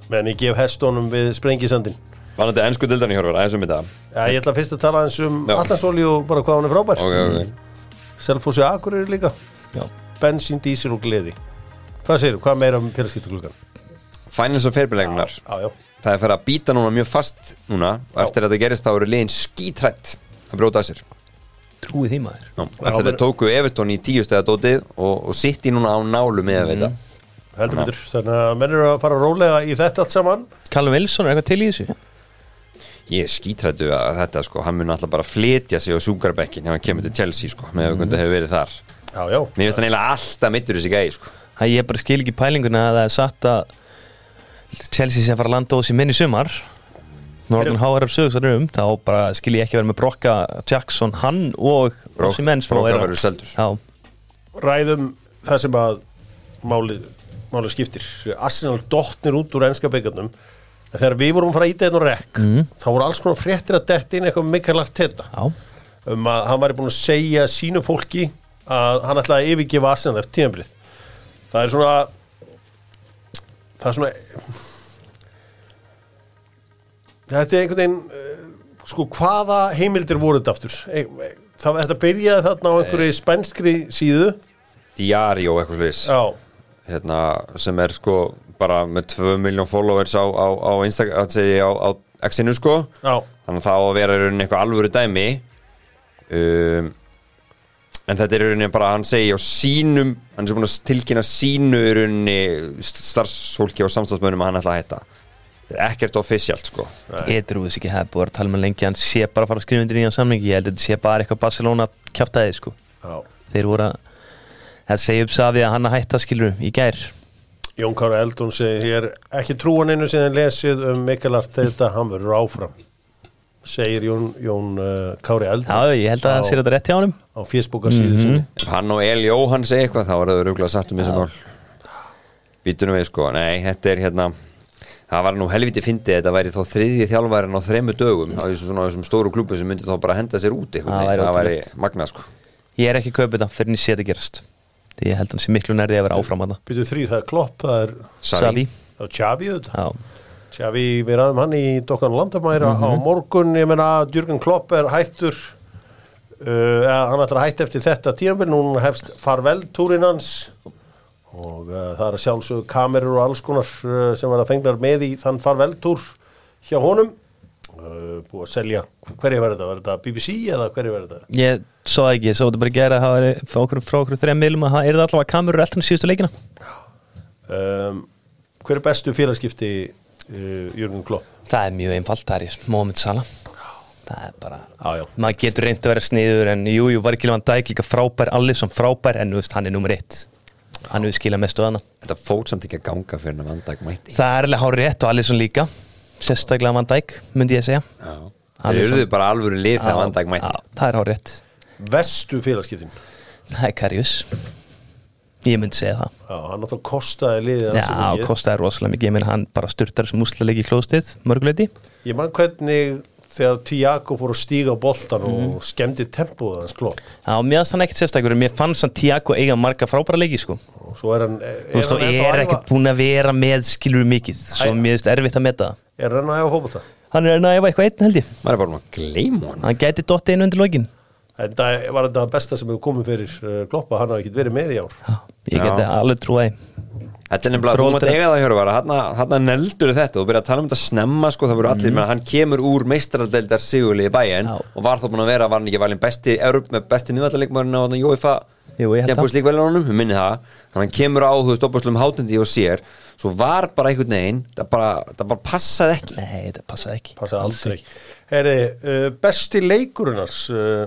Meðan ég gef hestónum við sprengisandin var þetta ennsku dildan í horfur, aðeins um þetta. Já, ég ætla fyrst að tala eins um. Allansóli og bara hvað hann er frábær. Ok, ok, Selfossi Akureyri líka. Já, Bensín, dísil og gleði. Hvað segirðu, hvað meira um félagskiptaglöggan? finals og já það er fyrir að býta núna mjög fast núna og eftir að þetta gerist þá eru liðin skítrætt að bróta að sér. Trúi því maður. Já, eftir að þetta tóku Everton í tíu stæða dótið og, og sitt í núna á nálu með að veita. Heldur betur, þannig að menn eru að fara rólega í þetta allt saman. Callum Wilson er eitthvað til í þessu? Ég er skítrættu að þetta sko, hann mun alltaf bara flytja sig á súkarbekkin ef hann kemur til Chelsea sko, með mm. hefur verið þar Já, já, mér finnst hann eiginlega alltaf mittur þessi gæði sko. Það ég bara skil ekki pælinguna að það er satt að Chelsea sé að fara að landa ós í minni sumar. Með orðin HRF sögursar um þá bara skil ég ekki vera með Brokka, Jackson, hann og Rossi Menn sem Bróka eru- verður seldur. Já, ræðum það sem að málið, málið skiptir. Arsenal dottnir út úr enska byggarnum en þegar við vorum að fara að íta einn og rekk þá voru alls konar fréttir að detta inn eitthvað mikilvægt þetta já, um að hann væri búin að segja sínu fólki að hann ætlaði að yfirgefa Arsenal eftir tíðanbrið það er svona það er svona þetta er einhvern veginn eh, sko hvaða heimildir voru þetta aftur? Eh, eh, það, þetta byrjaði þarna á einhverju spænskri síðu. Diario eitthvað já, hérna, sem er sko bara með 2 miljón followers á, á, á á, á X-inu sko. Já, þannig að það á að vera eitthvað alvöru dæmi. Um, en þetta er í rauninni bara að hann segja á sínum, hann er svo búin að tilkynna sínu í rauninni starfsfólki og samstafsmönnum að hann ætla að hætta. Þetta er ekkert officialt sko. Ég trúi þess ekki hefði búið að tala með lengi hann sé bara að fara að skrifa undir nýjan samningi ég held að þetta sé bara eitthvað Barcelona kjáftæði sko. Já. þeir voru að það segja upp safi að hann að hætta skilur í gær. Jón Kára Eldrún segir hér ekki trúan einu sem þið lesið um Mikkelart þetta, hann verður áfram segir Jón, Jón uh, Kári Eldrún já, ég held að það sé þetta rétt hjá honum. á Facebooka síðu sinni. Ef hann og Eli Jóhann segja eitthvað þá er það rúglega satt um þessu mál. Býtunum við sko, nei, þetta er hérna það var nú helviti fyndið þetta væri þá þriðji þjálfærin á þremu dögum á þessum, svona, þessum stóru klubbu sem myndi þá bara henda sér út Það eitthvað, væri það væri magnað sko. Ég er ekki kaupið það fyrir ég sé þetta gerast. Því ég held hann sé miklu nærði að vera áfram að Byrju þrý, það er Klopp, það er Savi það er Xavi þetta já, Xavi, við ræðum hann í Dokkan Landamæra á morgun, ég meina Jürgen Klopp er hættur uh, eða hann ætlar að hætta eftir þetta tíðanbyrn, núna hefst farvel túrin hans og uh, það er að sjálfsögðu kamerur og alls konar uh, sem verða fengnar með í þann farvel túr hjá honum. Uh, búið að selja, hverju verður þetta? Verður þetta BBC eða hverju verður þetta? ég svo það ekki, svo þetta bara gera að hafa verið frá okkur, okkur þreim miðlum að það er allavega kamerur eldan síðustu leikina. Um, hver er bestu félagskipti uh, Jürgen Klopp? það er mjög einfalt, það er ég Mohamed Salah. Það er bara Já, já. maður getur reynd að vera sniður en jú, jú, var ekki lífan dæk líka frábær allir sem frábær en þú veist, hann er nummer eitt. Hann hefur skilað mestu að hana. Þetta fór samt ekki að ganga fyrir hann vandag mætti. Það er alveg hár rétt og allir sem líka sérstaklega Van Dijk, myndi ég segja. Er eruðu bara alvöru lið þegar Já, vandag mætti. já, það er hár rétt Vestu félagskiptin? það er Karius ég myndi segja það. Já, hann náttúrulega kostaði liðið Já, mikið. kostaði rosalega mikið, ég meina hann bara styrtar sem úslalegi í klóstið, mörguleiti. Ég man hvernig þegar Tiago fór að stíga á boltan Mhm. og skemmdi tempóð hans klopp Já, mér fannst hann ekkert sérstakur, mér fannst hann Tiago eiga marga frábæra leiki, sko. Og svo er hann Þú veist, og hann er ekkert búin að vera með skilur mikið, svo mér finnst erfitt að meta það. Er hann að hefa fókbólta Hann er að efa eitthvað einn held ég. Er um hann Hann gæti dottið inn undir lokin en það var þetta besta sem hefur komið fyrir uh, kloppa, hann hafði ekki verið með í ár. Ég Já. geti alveg trúið Þetta er nefnilega, þú mátt eiga það Hjörvar hann að neldur þetta og byrja að tala um þetta snemma sko, það voru allir, mm. hann kemur úr meistaradeldar sigurliði bæinn Já. og var þá búin að vera, var hann ekki valin besti Európ með besti miðvallalegmörinn á Jóifa Jú, ég held Champions League velunum, við minni það. Þannig að hann kemur á, þú veist, opastlum hátendi og sér. Svo var bara einhvern veginn það bara, það bara passaði ekki. Nei, þetta passaði ekki. Passaði aldrei. Heri, uh, besti leikurunars uh,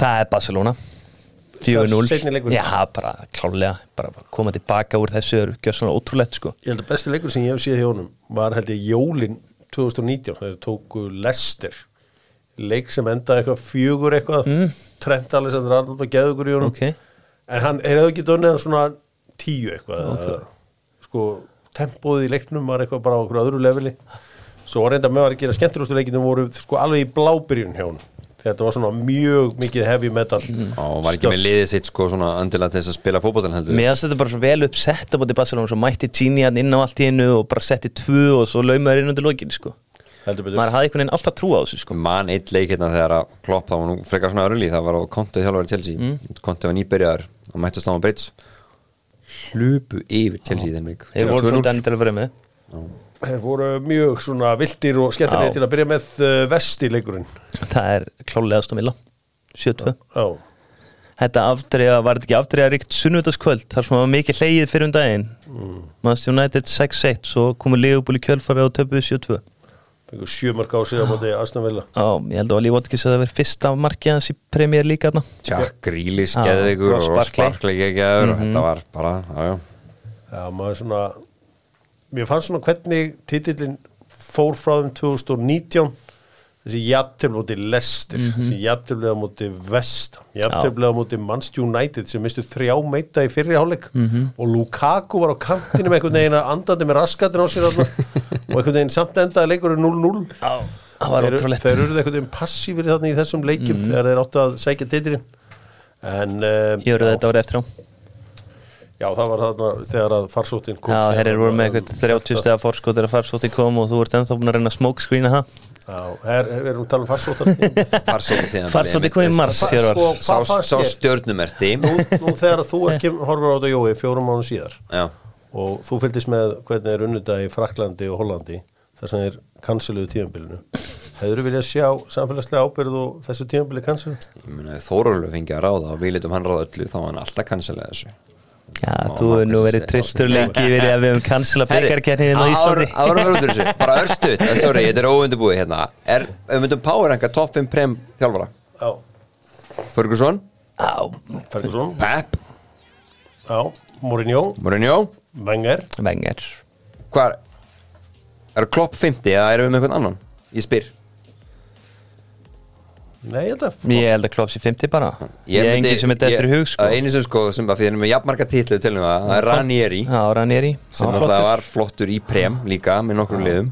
Það er Barcelona. 4-0 Seinni leikurinn. Já, bara klálega bara koma tilbaka úr þessu er gjör svona ótrúlegt sko. Ég held að besti leikur sem ég hef séð hjá honum var held ég Jólin 2019 þegar tóku Lester leik sem endaði eitthvað fjögur eitthvað. Mm. Trent Alexander Arnold var geðugur í honum. Ok, en hann er ekki dönnið hann svona tíu eitthvað okay. sko tempóð í leiknum var eitthvað bara á okkur öðru leveli. Svo var reynda með að gera skemmtilegustu leikinu voru sko alveg í blábyrjun hjá hann þetta var svona mjög mikið heavy metal og var ekki með liðið sitt sko svona andilega til þess að spila fótboltan heldur mér þetta bara svo vel upp sett á bóti Barcelona, svo mætti Gini hann inn á allt í einu og bara setti tvö og svo laumaður inn undir lokin sko. Heldur betur. Maður hafði einhvern veginn alltaf trú á þessu sko. Man eitt leik hérna þegar að Klopp það var nú frekar svona örli það var á kontu þjálfari Chelsea. Mm. kontu var nýbyrjar og mættust á Brits. Hlupu yfir Chelsea þeim leik þeir voru 2-0. svona enn til að vera með þeir voru mjög svona vildir og skemmtilegir Já. til að byrja með uh, vesti leikurinn. Það er klálega stómila 7-2 já, Þetta aftriða, var þetta ekki aftriða ríkt sunnudagskvöld, þar sem var mikið hleyið fyrir um daginn? Mm. Manchester United 6-1 svo komu Leopold í kjölfari og töpuðu 7-2 fengur sjö mörg á sig á móti Aston Villa. Já, ég held að Oli Watkins að það verið fyrsta markið hans í Premier League þarna. Grealish Já, geðvigur Ross og Barkley. Sparkley geggjaður og þetta var bara, já, já. Já, maður svona mér fannst svona hvernig titillin fór frá þeim 2019 þessi jafntefli á móti Leicester þessi jafntefli á móti Vest jafntefli á móti Manchester United sem mistu þrjá meita í fyrri hálfleik. Og Lukaku var á kantinum einhvern veginn að andandi með raskatin á sér og einhvern veginn samt endaði leikurinn 0-0 Já, það var þeir, eru einhvern veginn passífir þarna í þessum leikjum þegar þeir áttu að sækja titilin en uh, Ég já, þetta árið eftir á já, það var þarna þegar að farsóttin kom Já, þeir eru voru með að- eitthvað 30 stegar fórskot þegar farsótti kom og þú ert ennþá búin að reyna að smokescreena það. Já, her, við erum að tala um farsóttar *laughs* Farsóti tíðan Farsótti kom í mars Sá, stjörnumerti Nú, nú þegar þú er kem, horfur á þetta Jói fjórum mánu síðar. Já, og þú fylgist með hvernig er unnita í Fraklandi og Hollandi þar sem er kansiluðu tíðanbílinu hefur þú viljað sjá samfélagslega ábyrð og þessu tíðanbíli kansilu? ég meina ef Þórólfur fengi að ráða og við litum hann ráða öllu þá var hann alltaf kansilega þessu Já, þú hefur nú verið trilltur lengi verið að við höfum cancela byggarkernin á Íslandi. út úr þessu, bara örstuð Sorry, þetta er óundubúið hérna. Er, við myndum power ranka top 5 prem þjálfara? Já, Ferguson, Já, Ferguson, Pep, já, Mourinho, Mourinho? Wenger. Vengar Hvar, er Klopp 50 eða erum við með einhvern annan? Ég spyr Nei, ég held að Ég held að Klopp sé 50 bara. Ég er engin sem er dettur í hug sko. að Einu sem sko, sem bara fyrir með jafnmarga titlu til um það Það er Ranieri. Já, Ranieri. Sem náttúrulega var flottur í prem líka með nokkrum liðum.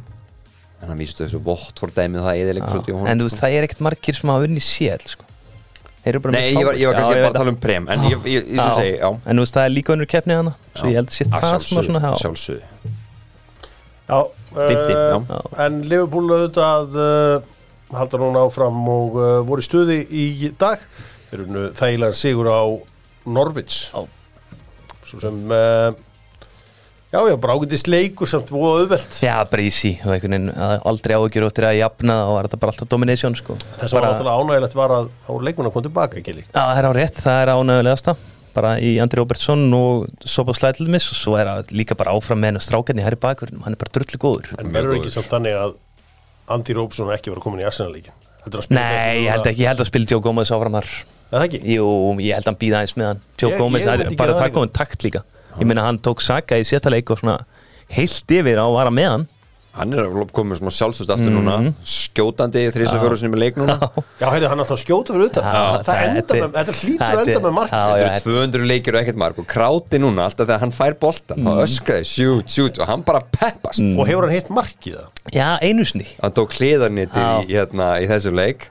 En hann vístu þessu vott fór dæmið það eða leikur svolítið í honum, En þú veist, það er ekkert margir sem hafa vunnið sél sko. Þeir eru bara Nei, með ég var, ég var kannski Já, bara að tala um prem En ég, ég, ég, ég segi, já. En þú veist, það er líka önnur keppni hana Svo ég held að sé Að það sem var svona já. sjálfsögðu. Já, 50, eh, já. en Liverpool auðvitað uh, halda núna áfram og uh, voru í stuði í dag. Þeir eru nú þægilega sigur á Norvits svo sem uh, já, já, bara ágætist leikur samt voða auðvelt. Já, bara easy. Og einhvern veginn að aldrei áhugjur áttir að jafna og var þetta bara alltaf domination sko. Þess að bara, náttúrulega ánægilegt var að á leikmennar kom tilbaka ekki líkt Já, það er á rétt, það er ánægulegasta bara í Andri Robertsson og Sopa Slætlumis og svo er það líka bara áfram með hennar strákarni hér í bakverðinum, hann er bara drullu góður. En verður ekki samt þannig að Andy Róbsson ekki verið komin í Arsenal-líkin Nei, ég held ekki, ég held að spila Joe Gómez áfram þar. Það ekki? Jú, ég held að hann býða aðeins með hann. Joe Ég- Gómez, ég það myndi er bara gera það það komið takt líka. Ég meina hann tók Saka í sérsta leik og svona heilt yfir á að vara með hann Hann er að með smá sjálfstöðt aftur núna Skjótandi í þrísa fjóru sinni með leik núna. Já, heyrðu, hann er alltaf að skjóta fyrir utan. Já, það enda er- með, þetta hlýtur að enda með mark Já, Þetta eru 200 leikir og ekkert mark. Og kráti núna alltaf þegar hann fær boltan þá öskraði sjút, sjút og hann bara peppast. Og hefur hann hitt mark í það Já, einu sinni. Hann tók hliðarniti í, hérna, í þessum leik.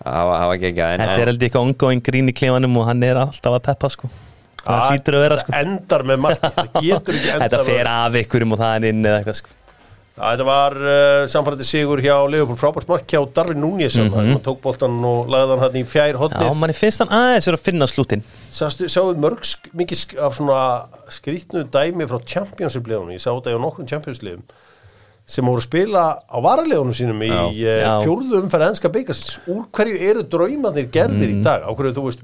Það var, það var ekki ekki en, Þetta er held eitthvað ongoing grín í klefanum og hann er alltaf að peppa sko. Það Ah, hlýtur að vera sko. Þetta endar með mark Það getur ekki endar *laughs* Þetta fer af einhverjum og það er inn eða eitthvað sko Já, Þetta var uh, samfærandi sigur hjá Leopold frábært mark hjá Darvin Núñez mm -hmm. sem tók boltan og lagði hann hann í fjær Já, hotnið manni finnst hann aðeins verið að finna slútin Sáðu mörg mikið sk af svona skrítnu dæmi frá Championship-leðunum Ég sá þetta á nokkrum Championship-leðum sem voru að spila á varalegunum sínum í Já. uh, Já. fjórðu umferð enska byggasins úr hverju eru draumarnir gerðir í dag? Á hverju þú veist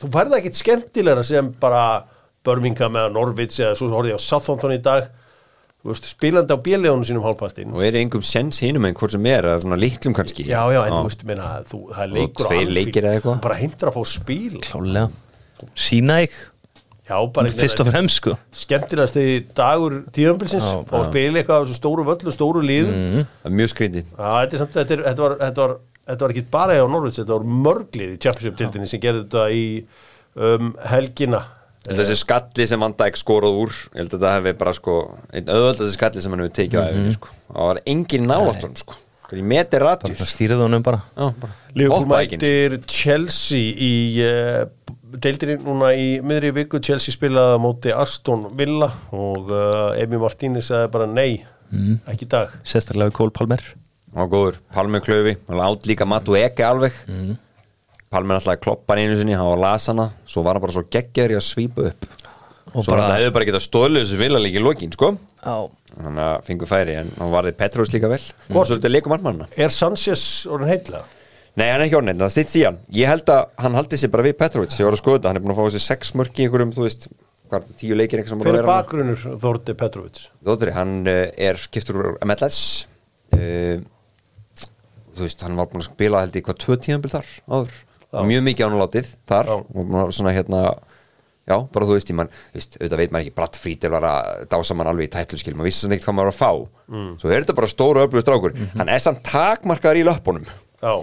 þú færði ekkit skemmtilegra sem bara Birmingham eða Norwich eða svo horfði ég á Southampton í dag veist, spilandi á bílegunum sínum hálfpartinn. Og er einhverjum sens hinum en hvort sem er að svona litlum kannski? Já, já, en þú veist, meina, þú, það er leikur eða eitthvað. þú bara hindur að fá spil. Klálega Sína ég Já, bara Fyrst og fremst sko. skemmtilegast í dagur tíðanbilsins að spila eitthvað á þessu stóru völlu, stóru Mhm. það er mjög Já, þetta, er samt, þetta, er, þetta, var, þetta, var, þetta var ekki bara á Norvits, þetta var mörglið í Championship-tildinni sem gerði þetta í um, helgina þessi skalli sem Van Dijk skorað úr ég held að það hefði bara sko einn öðvöld þessi skalli sem hann hefur tekið á æfinni sko. það var engin nálatun sko. Í metri Það radjus stýrið honum bara. Liverpool Hoppaði ekki einu mættir Chelsea í uh, deildinni núna í miðri viku. Chelsea spilaði móti Aston Villa og uh, Emi Martínez sagði bara nei, ekki í dag. Sérstaklega við Cole Palmer. Var góður, Palme Klöfi hann átt líka Matu Eke alveg. Mhm. Palme alltaf kloppa hann einu sinni hann var lasana, svo var hann bara svo geggjaður í að svípa upp. Og svo bara- það hefur bara getað stóðlega þessu vilja líka í lokin sko. Já. Hann að fengu færi en hann varði Petros líka vel. Og svo þetta leikum margmannna Er Sanchez orðin heitlega? Nei, hann er ekki orðin, það stýtt í hann. Ég held að hann haldi sér bara við Petrovic Ég var að skoða þetta, hann er búin að fá þessi sex mörk í einhverjum, þú veist, er tíu leikir eitthvað sem Hver er að vera bakgrunnur Þordi Petrovic? Þóttri, hann eh, er kiptur úr MLS. Uh, þú veist, hann var búin að spila held ég hvað tvö tíðanbíl þar áður mjög mikið ánulátið þar. Svona hérna já, bara þú veist, ég mann, veist, auðvitað veit maður ekki Bratt Frítil var að dása mann alveg í tætluskil maður vissi svona ekkert hvað maður var að fá. Mm. svo er þetta bara stóru öflugur strákur. Mhm. hann er samt takmarkaður í löppunum. Já,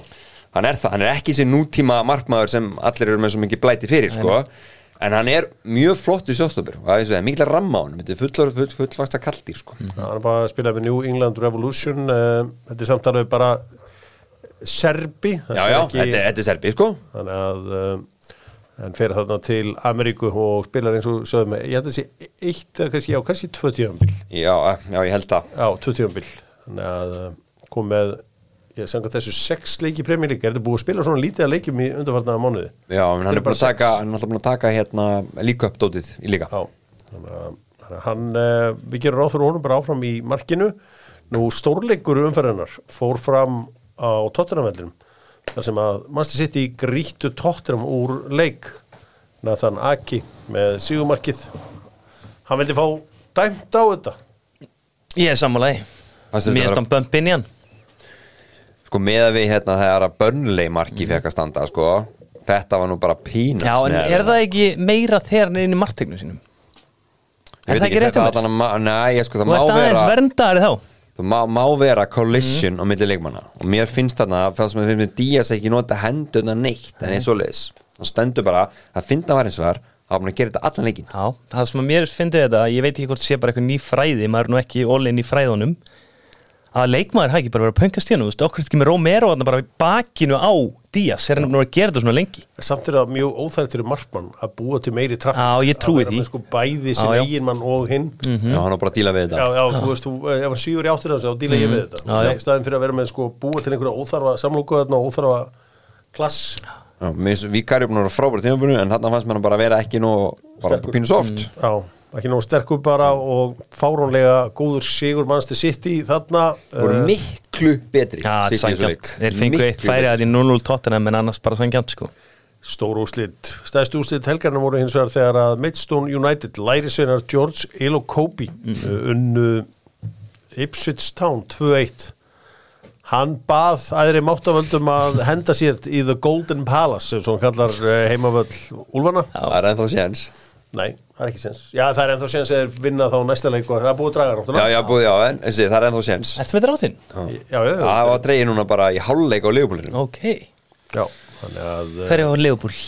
hann er það, hann er ekki þessi nútíma markmaður sem allir eru með svo mikið blæti fyrir sko. en hann er mjög flott í sjóstofur og það er mikil að ramma á hann þetta er fullor, full, fullfasta kaldi sko. hann er bara að spila við New England Revolution uh, Þetta er samt alveg bara Serbi já, er já, ekki- þetta, er- þetta er serbi sko. Þannig að um, hann fer þarna til Ameríku og spilar eins og sögum ég held að sé eitt kannski, já, kannski tvö tíðanbíl já, já, ég held það. Já, tvö tíðanbíl Þannig að um, kom með ég sanga þessu sex leiki premjölík er þetta búið að spila svona lítið að leikjum í undanfarnaða mánuði? Já, en hann er að taka, hann er alltaf búin að taka hérna, líka upp dótið í líka. Já, þannig að hann, við gerum ráð fyrir honum bara áfram í markinu. Nú stórleikur umferðinar fór fram á Tottenham-vellinum þar sem að mannstu sitt í grítu Tottenham úr leik Nathan Aki með sígumarkið. Hann vildi fá dæmt á þetta. Ég er sammálaði Mér þetta er hann bömp inn í hann sko með að við hérna þegar að börnlei marki fekk að standa sko þetta var nú bara peanuts Já, en er það ekki meira þegar hann er inn í marktegnum sínum? Ég Er veit það ekki rétt þetta um ma- Nei, ég sko, það Þú má ert aðeins vera verndari þá Það má, má vera collision á milli leikmanna. Og mér finnst þarna það sem við finnst Díaz ekki nota hendurna neitt en eins og leis, það stendur bara að finna var eins og þar, það var búin að gera þetta allan leikin Já, það sem að mér fyndi þetta ég veit ekki hvort sé bara eitthvað ný fræði maður er nú ekki in í fræðunum að leikmaður hafi ekki bara verið að pöngast þú veist, okkur ekki með Romero bara bakinu á Díaz, er hann nú að gera þetta svona lengi Samt er það mjög óþægt fyrir markmann að búa til meiri traff. Já, ég trúi því. Sko bæði sem Já, já. eigin mann og hinn. Já, hann var bara að díla við Já, þetta já, þú veist, þú, ef hann sígur í áttir þessu, þá díla ég við þetta. Já, já. Staðin fyrir að vera með, sko, búa til einhverja óþarfa samlóku þarna og óþarfa klass. Já, að vera frábæri tímabunni en þarna fannst mér hann bara vera ekki nú bara pínu soft Já, ekki nóg sterkur bara og fárónlega góður sigur mannstu sitt í þarna. voru eh, miklu betri sangjant, þeir fengu eitt færi að því 0-0 tóttina en annars bara sangjant sko Stór úrslit. Stæðstu úrslit helgarna voru hins vegar þegar að Maidstone United lærisveinar George Elokobi mm. unnu Ipswich Town 2-1. Hann bað æðri máttavöldum að henda sér í The Golden Palace sem hann kallar eh, heimavöll Úlfana. Það er ennþá séns Nei, það er ekki sens. Já, það er ennþá sens að þeir vinna þá næsta leik og það er búið að draga Já, náttúrulega. já, búið, já, en þessi, það er ennþá séns Ertu með dráttinn? Já, já, já. Það var dreigið núna bara í hálfleik á leifbúlinu Ok, Já, þannig að eh, hverju var Leopold?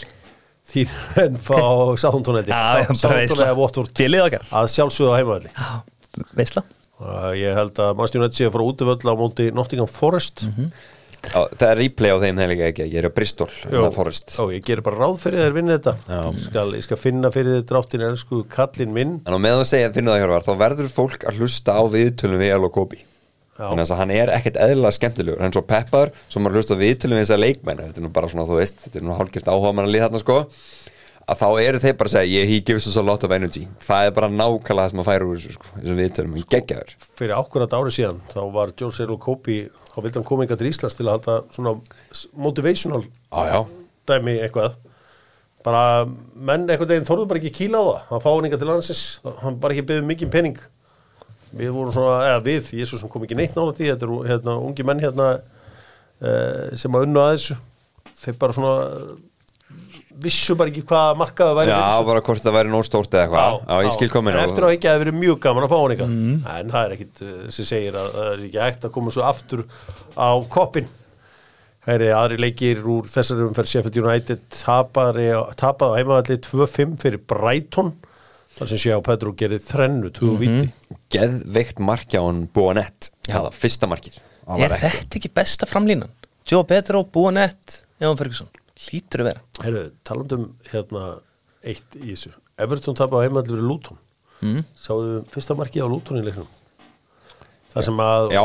þín en fá *laughs* Sáþóntónætti. Já, já, bara veistla að Félið okkar að sjálfsögðu á heimavalli. Já, veistla ég held að Manchester Að Forest. Já, Það er replay á þeim þegar ekki, ég er á Bristol Jó, Forest. Ó, ég gerir bara ráð fyrir þeir vinna þetta. Já. ég skal, ég skal finna fyrir þið dráttin elsku kallinn minn. En á meðan þú segja að finna það hjörvar þá verður fólk að hlusta á viðtölum við Elo Kobi. Já. Þannig að hann er ekkert eðlilega skemmtilegur. En svo peppar, svo maður hlusta á viðtölum við þessar leikmenn. Þetta er nú bara svona, þú veist, þetta er nú hálfgjört áhuga mann að líða þarna sko. Að þá eru þeir bara að segja, yeah, he gives us a lot of energy. Það er bara nákvæmlega það sem að færa úr þessu sko, þessum viðtölum, sko, geggjaður. fyrir ákvörðat ári síðan þá var George Errol Kopi þá vildi hann koma inga til Íslands til að halda svona motivational já, dæmi eitthvað. Bara menn einhvern veginn þorðu bara ekki kýla á það. Hann fá hann inga til landsins. Hann bara ekki byggði mikið pening. Við vorum svona, eða við, ég svo sem kom ekki neitt nála því. Þetta eru hérna, ungi menn hérna eh, sem að unna að þessu. Þeir bara svona vissu bara ekki hvað markaðu væri já, bara hvort það væri nóg stórt eða eitthvað. Já, ég skil komin En eftir á ekki að það verið mjög gaman að fá hann eitthvað. Mhm. en það er ekkit uh, sem segir að það er ekki hægt að koma svo aftur á koppin Það er aðri leikir úr þessari umferð Sheffield United tapaði á heimavalli 2-5 fyrir Brighton þar sem sé á Petru gerði þrennu, 2 Mhm. viti Geðveikt markja á hann Bóanett Já. Það fyrsta markið. Er þetta ekki besta framlínan? Joe Petro, Búanett, Jón Ferguson Lítur að vera. Heyrðu, talandum hérna eitt í þessu. Everton tapaði á heimavalli fyrir Luton. Mm. Sáðu fyrsta markið á Luton í leiknum? Það sem að Já,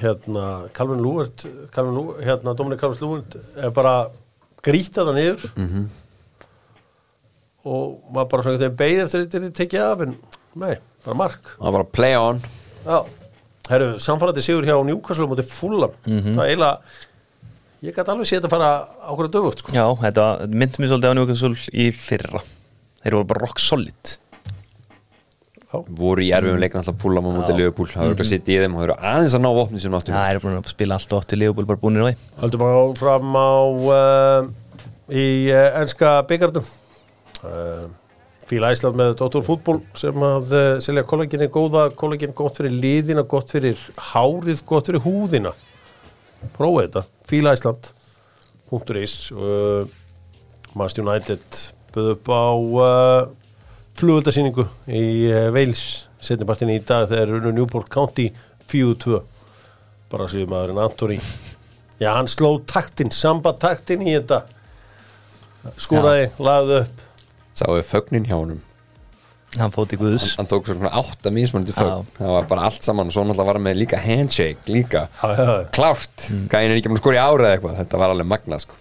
hérna Calvin Lúvert hérna Dominik Calvin Lúvert er bara grítað það niður. -hmm. og maður bara svona þegar beigð eftir þetta er tekið af en nei, bara mark. Það var að play on. Já, herru, samfærandi sigur hjá Newcastle mútið fullam, það er eiginlega ég gæti alveg sé þetta fara ákveða döfugt sko. Já, þetta myndum við svolítið á Newcastle í fyrra. Þeir voru bara rock solid. Voru í erfiðum leikin alltaf púla á móti Liverpool, það eru ekki að sitja í þeim og það eru aðeins að ná vopnið sinni áttur Það er búin að spila allt og 8 Leopold bara búinir á því Höldum á fram á uh, í uh, enska byggardum uh, Fíla Æsland með Dóttur fútból sem að uh, selja kollaginni góða, kollaginn gott fyrir liðina, gott fyrir hárið, gott fyrir húðina prófa þetta, Fíla Æsland.is uh, Master United búið upp á uh, flugöldasýningu í uh, Wales setnibartinni í dag þegar unnu Newport County 4-2 bara séu maðurinn Antoni Já, hann sló taktin, samba taktin í þetta. Skúraði, lagði upp. Sáðu fögnin hjá honum Hann fótt í Guðs. Hann tók svo svona átta mismunandi Já. fögn það var bara allt saman og svo náttúrulega var hann með líka handshake líka, Já, já, já. klárt. Gæin er ekki með skori ára eða eitthvað, þetta var alveg magnað sko.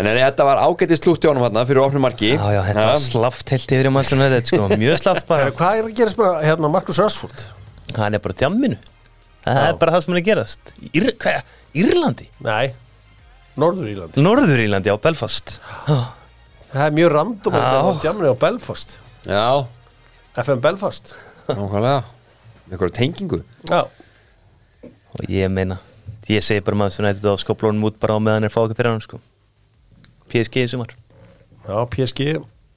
en en þetta var ágætið slútt í honum hann fyrir opnum marki. Já, já, þetta var slaft heilt yfir í mann sem þetta sko. Mjög slaft bara. Hvað er að gerast með hérna, Markus Rashford? Hann er bara tjamminu. Það Já. er bara það sem er að gerast. Ír, hvað, Írlandi? Nei, Norður Írlandi. Norður Írlandi á Belfast. Það er mjög random að djamni á Belfast já, FM Belfast. Nákvæmlega. Með eitthvað tengingu. Já, Og ég meina Ég segi bara maður sem nætti þetta á skoplónum út bara á meðan er fá okkur fyrir hann sko. PSG í sumar. Já PSG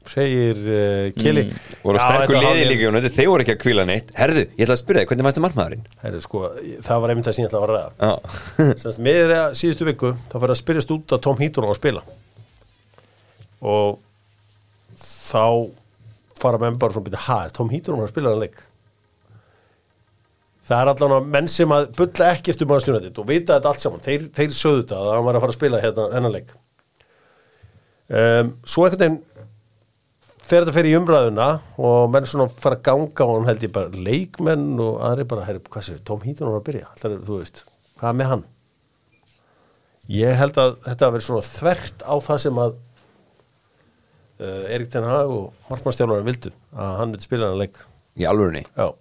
segir uh, Kili. Mm. voru sterkur þetta var liði alveg- líka Jónati, þeir voru ekki að kvíla neitt. Herðu, ég ætla að spyrja þig, hvernig fannst þið margmaðurinn? Herri, sko, Það var einmitt ég ætla að vara ræða já, *laughs* Semst, með þeirra síðustu viku þá fyrir að spyrjast út að Tom Heaton á að spila. Og þá fara menn bara svona ha, er Tom Heaton að spila hann leik? Það er allan að menn sem að bulla ekkert um að stjórna þetta og vita þetta allt saman. Þeir, þeir sögðu þetta að hann var að fara að spila hérna þennan leik. Um, svo einhvern veginn fer þetta fyrir í umræðuna og menn svona fara að ganga á hann held ég bara leikmenn og aðri bara, herri, hvað séu, Tom Heaton var að byrja? Ætlar, þú veist, hvað með hann? Ég held að þetta verið svona þvert á það sem að Erik Ten Hag og markmannstjálfarinn vildu að hann vildi spila hann leik í alvörunni Já,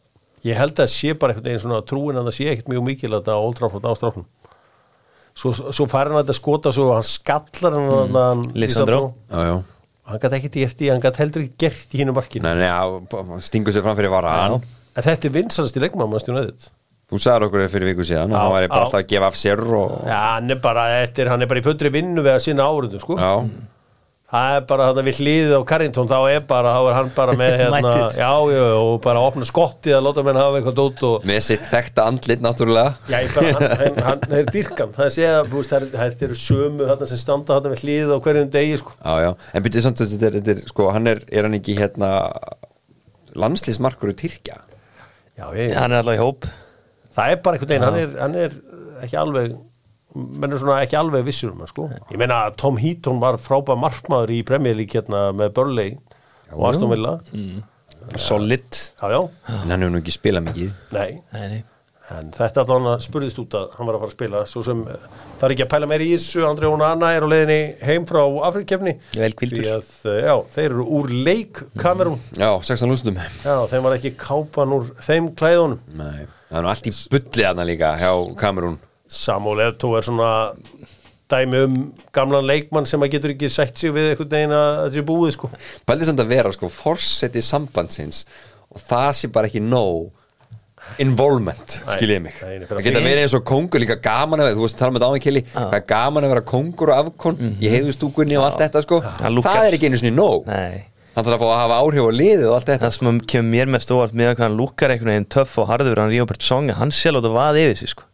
ég held að sé bara einhvern veginn svona trúin að það sé ekkert mjög mikil að þetta Old Trafford á stráknum svo, svo fær hann að þetta skota svo hann skallar hann mm. hann Lisandro. já, já, hann gæti ekkert gert í, hann gæti heldur ekki gert í hínu markinu nei, nei, stingur sér fram fyrir vara Já. en þetta er vinsalast í leikmann maður stjónaðið þú sagði okkur fyrir viku síðan Já, og hann væri bara já. alltaf að gefa af sér og Já, hann er bara, eftir, hann er bara í fullri vinnu við að sinna áriðum, sko. já, Það er bara þarna við hliðið á Carrington, þá er bara, þá er hann bara með *laughs* hérna, Mættur. já, já, og bara opna skottið að láta menn hafa eitthvað dót og, með sitt þekkta andlit náttúrulega. Já, ég bara, hann, hann, hann *laughs* er dýrkan, það sé að, þú veist, það er- það eru sömu þarna sem standa þarna við hliðið á hverjum degi, sko. já, já, en byrjuð samt að þetta er, þetta er sko, hann er, er hann ekki hérna landslýsmarkur í Tyrkja? Já, ég, Hann er alltaf í hóp. Það er bara einhvern veginn, hann er, hann er ekki alveg, menn er svona ekki alveg vissur um það, sko. Ég meina að Tom Heaton var frábæð markmaður í League hérna með Burnley og Aston Villa. Solid. Já, já, en hann hefur nú ekki spilað mikið. Nei. Nei, nei. En þetta allan að spurðist út að hann var að fara að spila. Svo sem eh, það er ekki að pæla meira í þessu Andri Óna Anna er á leiðinni heim frá að, eh, já, þeir eru úr leik kamerún já, 16 lústum. Já, þeim var ekki kápan úr þeim klæðunum. Nei, það er nú allt í bulli aðna líka hjá Kamerún Samuel Eto'o er svona dæmi um gamlan leikmann sem að getur ekki sett sig við einhvern veginn að er búið sko. Pældi samt að vera sko forseti sambandsins og það sé bara ekki nóg involvement, Nei, skil ég mig það að geta verið eins og kongur líka gaman að, þú veist, tala með þetta á Kili það er gaman að vera kongur og afkon í heiðustúkunni og allt þetta sko. Lúkkar. það er ekki einu sinni nóg. Nei. Hann þarf að fá að hafa áhrif á liðið og allt þetta. Það sem kemur mér mest óvart með að hvað hann lúkar einhvern veginn töff og harður hann Ríobert Song hann sé láta vað yfir sig sko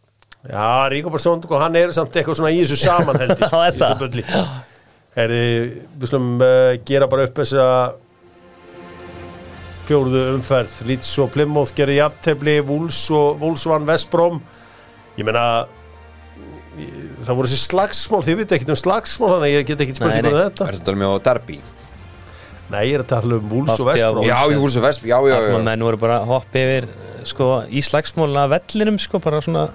Já, Ríko Barsson, hann er samt eitthvað svona í þessu saman held ég, *laughs* Já, er það? Herri, við slum uh, gera bara upp þessa fjóruðu umferð. Leeds og Plymouth gerði jafntefli Wools og Wools vann Vestbrom ég meina ég- það voru þessi slagsmál, þið veit ekki um slagsmál þannig að ég get ekki spurt Nei, ykkur um nei. þetta. Er þetta með á Derby? Nei, ég er að tala um Wools og Oft, já, voru svo versp, já, já, Það já. menn voru bara að hoppa yfir sko í slagsmólna vellinum sko bara svona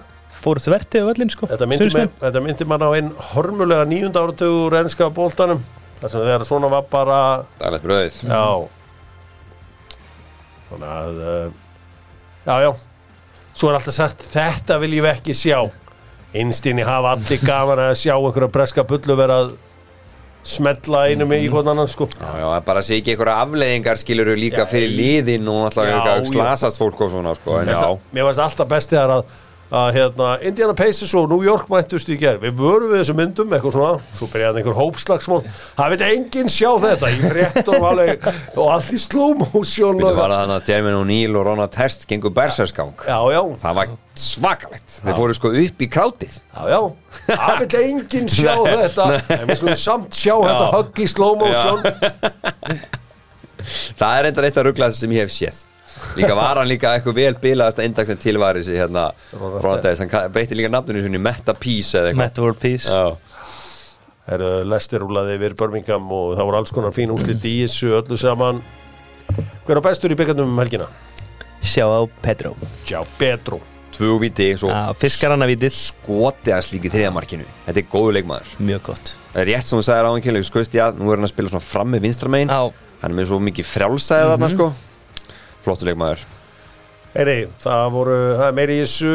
fóru þverti á vellin sko Þetta myndi, Stuðningsmenn. með, þetta myndi mann á einn hormulega nýjunda áratugur enska bóltanum þar sem þegar svona var bara lett bröðið Já. Þannig að uh, Já, já. Svo er alltaf sagt, þetta viljum við ekki sjá. Einstinni hafa allir gaman að sjá einhverja breska bullu vera að smetla einum í hvern annan sko. Já, já, bara sé ekki einhverja afleiðingar skilur líka fyrir liðin og Já, já. slasast fólk og svona sko, en já, finnst mér varst alltaf best þegar að, að hérna, Indiana Pacers og New York mættust í gerð við vörum við þessum myndum eitthvað svona svo byrjaði einhver hópslagsmál. Það veit enginn sjá þetta í fréttum alveg, og allt í slow motion Við og, var það þannig að Jermaine O'Neal og Ronald Test gengur berserskang já, já, Það var svakalegt. Þeir fóru sko upp í krátið. Já, já. Það veit enginn *laughs* sjá þetta. en við slúum samt sjá þetta högg í slow motion *laughs* Það er enda reitt að ruggla sem ég hef séð Líka var hann líka eitthvað vel bilaðasta indag sem tilværi sig hérna Ronald Ronald Test, hann breytti líka nafninu sinni Meta Peace eða eitthvað. Meta World Peace. Já, Herru, Lester rúlaði yfir Birmingham og það voru alls konar fín úslit í þessu öllu saman. Hver er bestur í byggarnum um helgina? Sjá á Pedro. Sjá, Petro tvö viti svo Já, Fiskar hann að vitið skoti að slíki þriðamarkinu Þetta er góðu leikmaður. Mjög gott. Það er rétt sem þú sagðir á hann kynlega, skoðist ég að nú er hann að spila svona fram með vinstramegin Já, Hann er með svo mikið frjálsæði þarna sko Flottu leikmaður. Heyri, það voru, það er meiri í þessu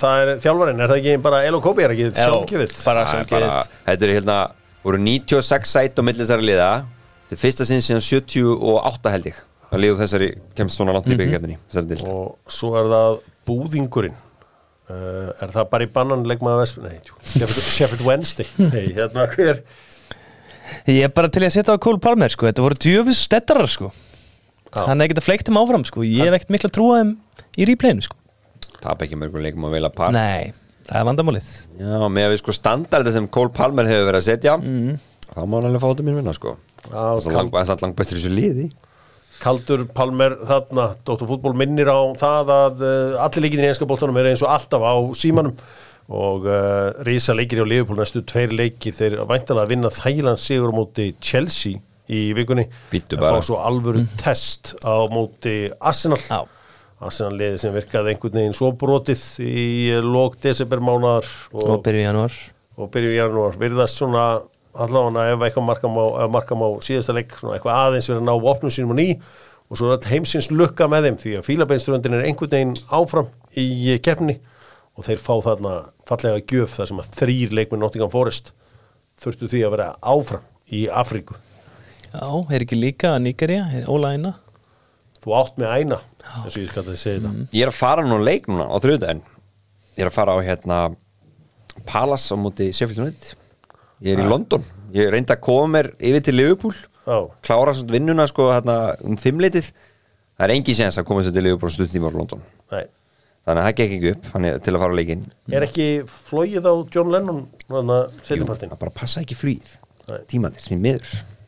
það er þjálfarinn, er það ekki bara Elo Kobi er ekki Já, sjálfgefið? bara sjálfgefið. Þetta er hérna, voru 96 sæt á milli þessari liða. Þetta er fyrsta sinn síðan 78 held ég. Að liðu þessari kemst svona langt í þessari dild og svo er það búðingurinn. Uh, er það bara í bannan leikmaða vesp nei, Sheffield, Wednesday. Nei, hérna hver? Ég er bara til að setja á Cole Palmer sko. Þetta voru djöfis stettarar sko Já. Hann er ekkert að fleikta þeim áfram sko. Ég hef ekkert mikla trú að þeim í replayinu sko. Tap ekki mörgum leikum að vilja par. Nei, það er vandamálið. Já, með að við sko standardi sem Cole Palmer hefur verið að setja þá má hann alveg fá þetta mín vinna sko. Það er langt, í þessu liði. Kaldur Palmer þarna, Dóttur fútból minnir á það að uh, allir leikinn í enska bóltanum er eins og alltaf á símanum. Og uh, rísa leikir á Liverpool næstu tveir leikir þeir væntalega að vinna Þæland sigur á móti Chelsea í vikunni. En fá svo alvöru test á móti Arsenal. Já. Arsenal liði sem virkaði einhvern veginn svo brotið í lók desembermánar Og og, byrju í janúar. og byrju í janúar. Virðast svona allavega ef eitthvað markam á, markam á síðasta leik svona eitthvað aðeins verið að ná opnum sínum á ný. Og svo er þetta heimsins lukka með þeim því að fílabeinsturöndin er einhvern veginn áfram í keppni og þeir fá þarna fallega gjöf þar sem að þrýr leikminn Nottingham Forest þurftu því að vera áfram í Afríku Já, er ekki líka Nígeria, Óla Eina? Þú átt með æna eins og ég skal þetta segja þetta Ég er að fara nú á leik núna á þrjóðdæðin Ég er að fara á hérna Palace á móti United. Ég er í London. Ég reyndi að koma mér yfir til Liverpool. Já. Klára svona vinnuna sko hérna um fimmleitið Það er engi séns að koma sér til Liverpool stutt tíma á London. Nei. Þannig að það gekk ekki upp þannig, til að fara á leikin er ekki flóið á John Lennon þannig að Jú, setjapartin það bara passa ekki flýð Nei. Tímandir, því miður. Það er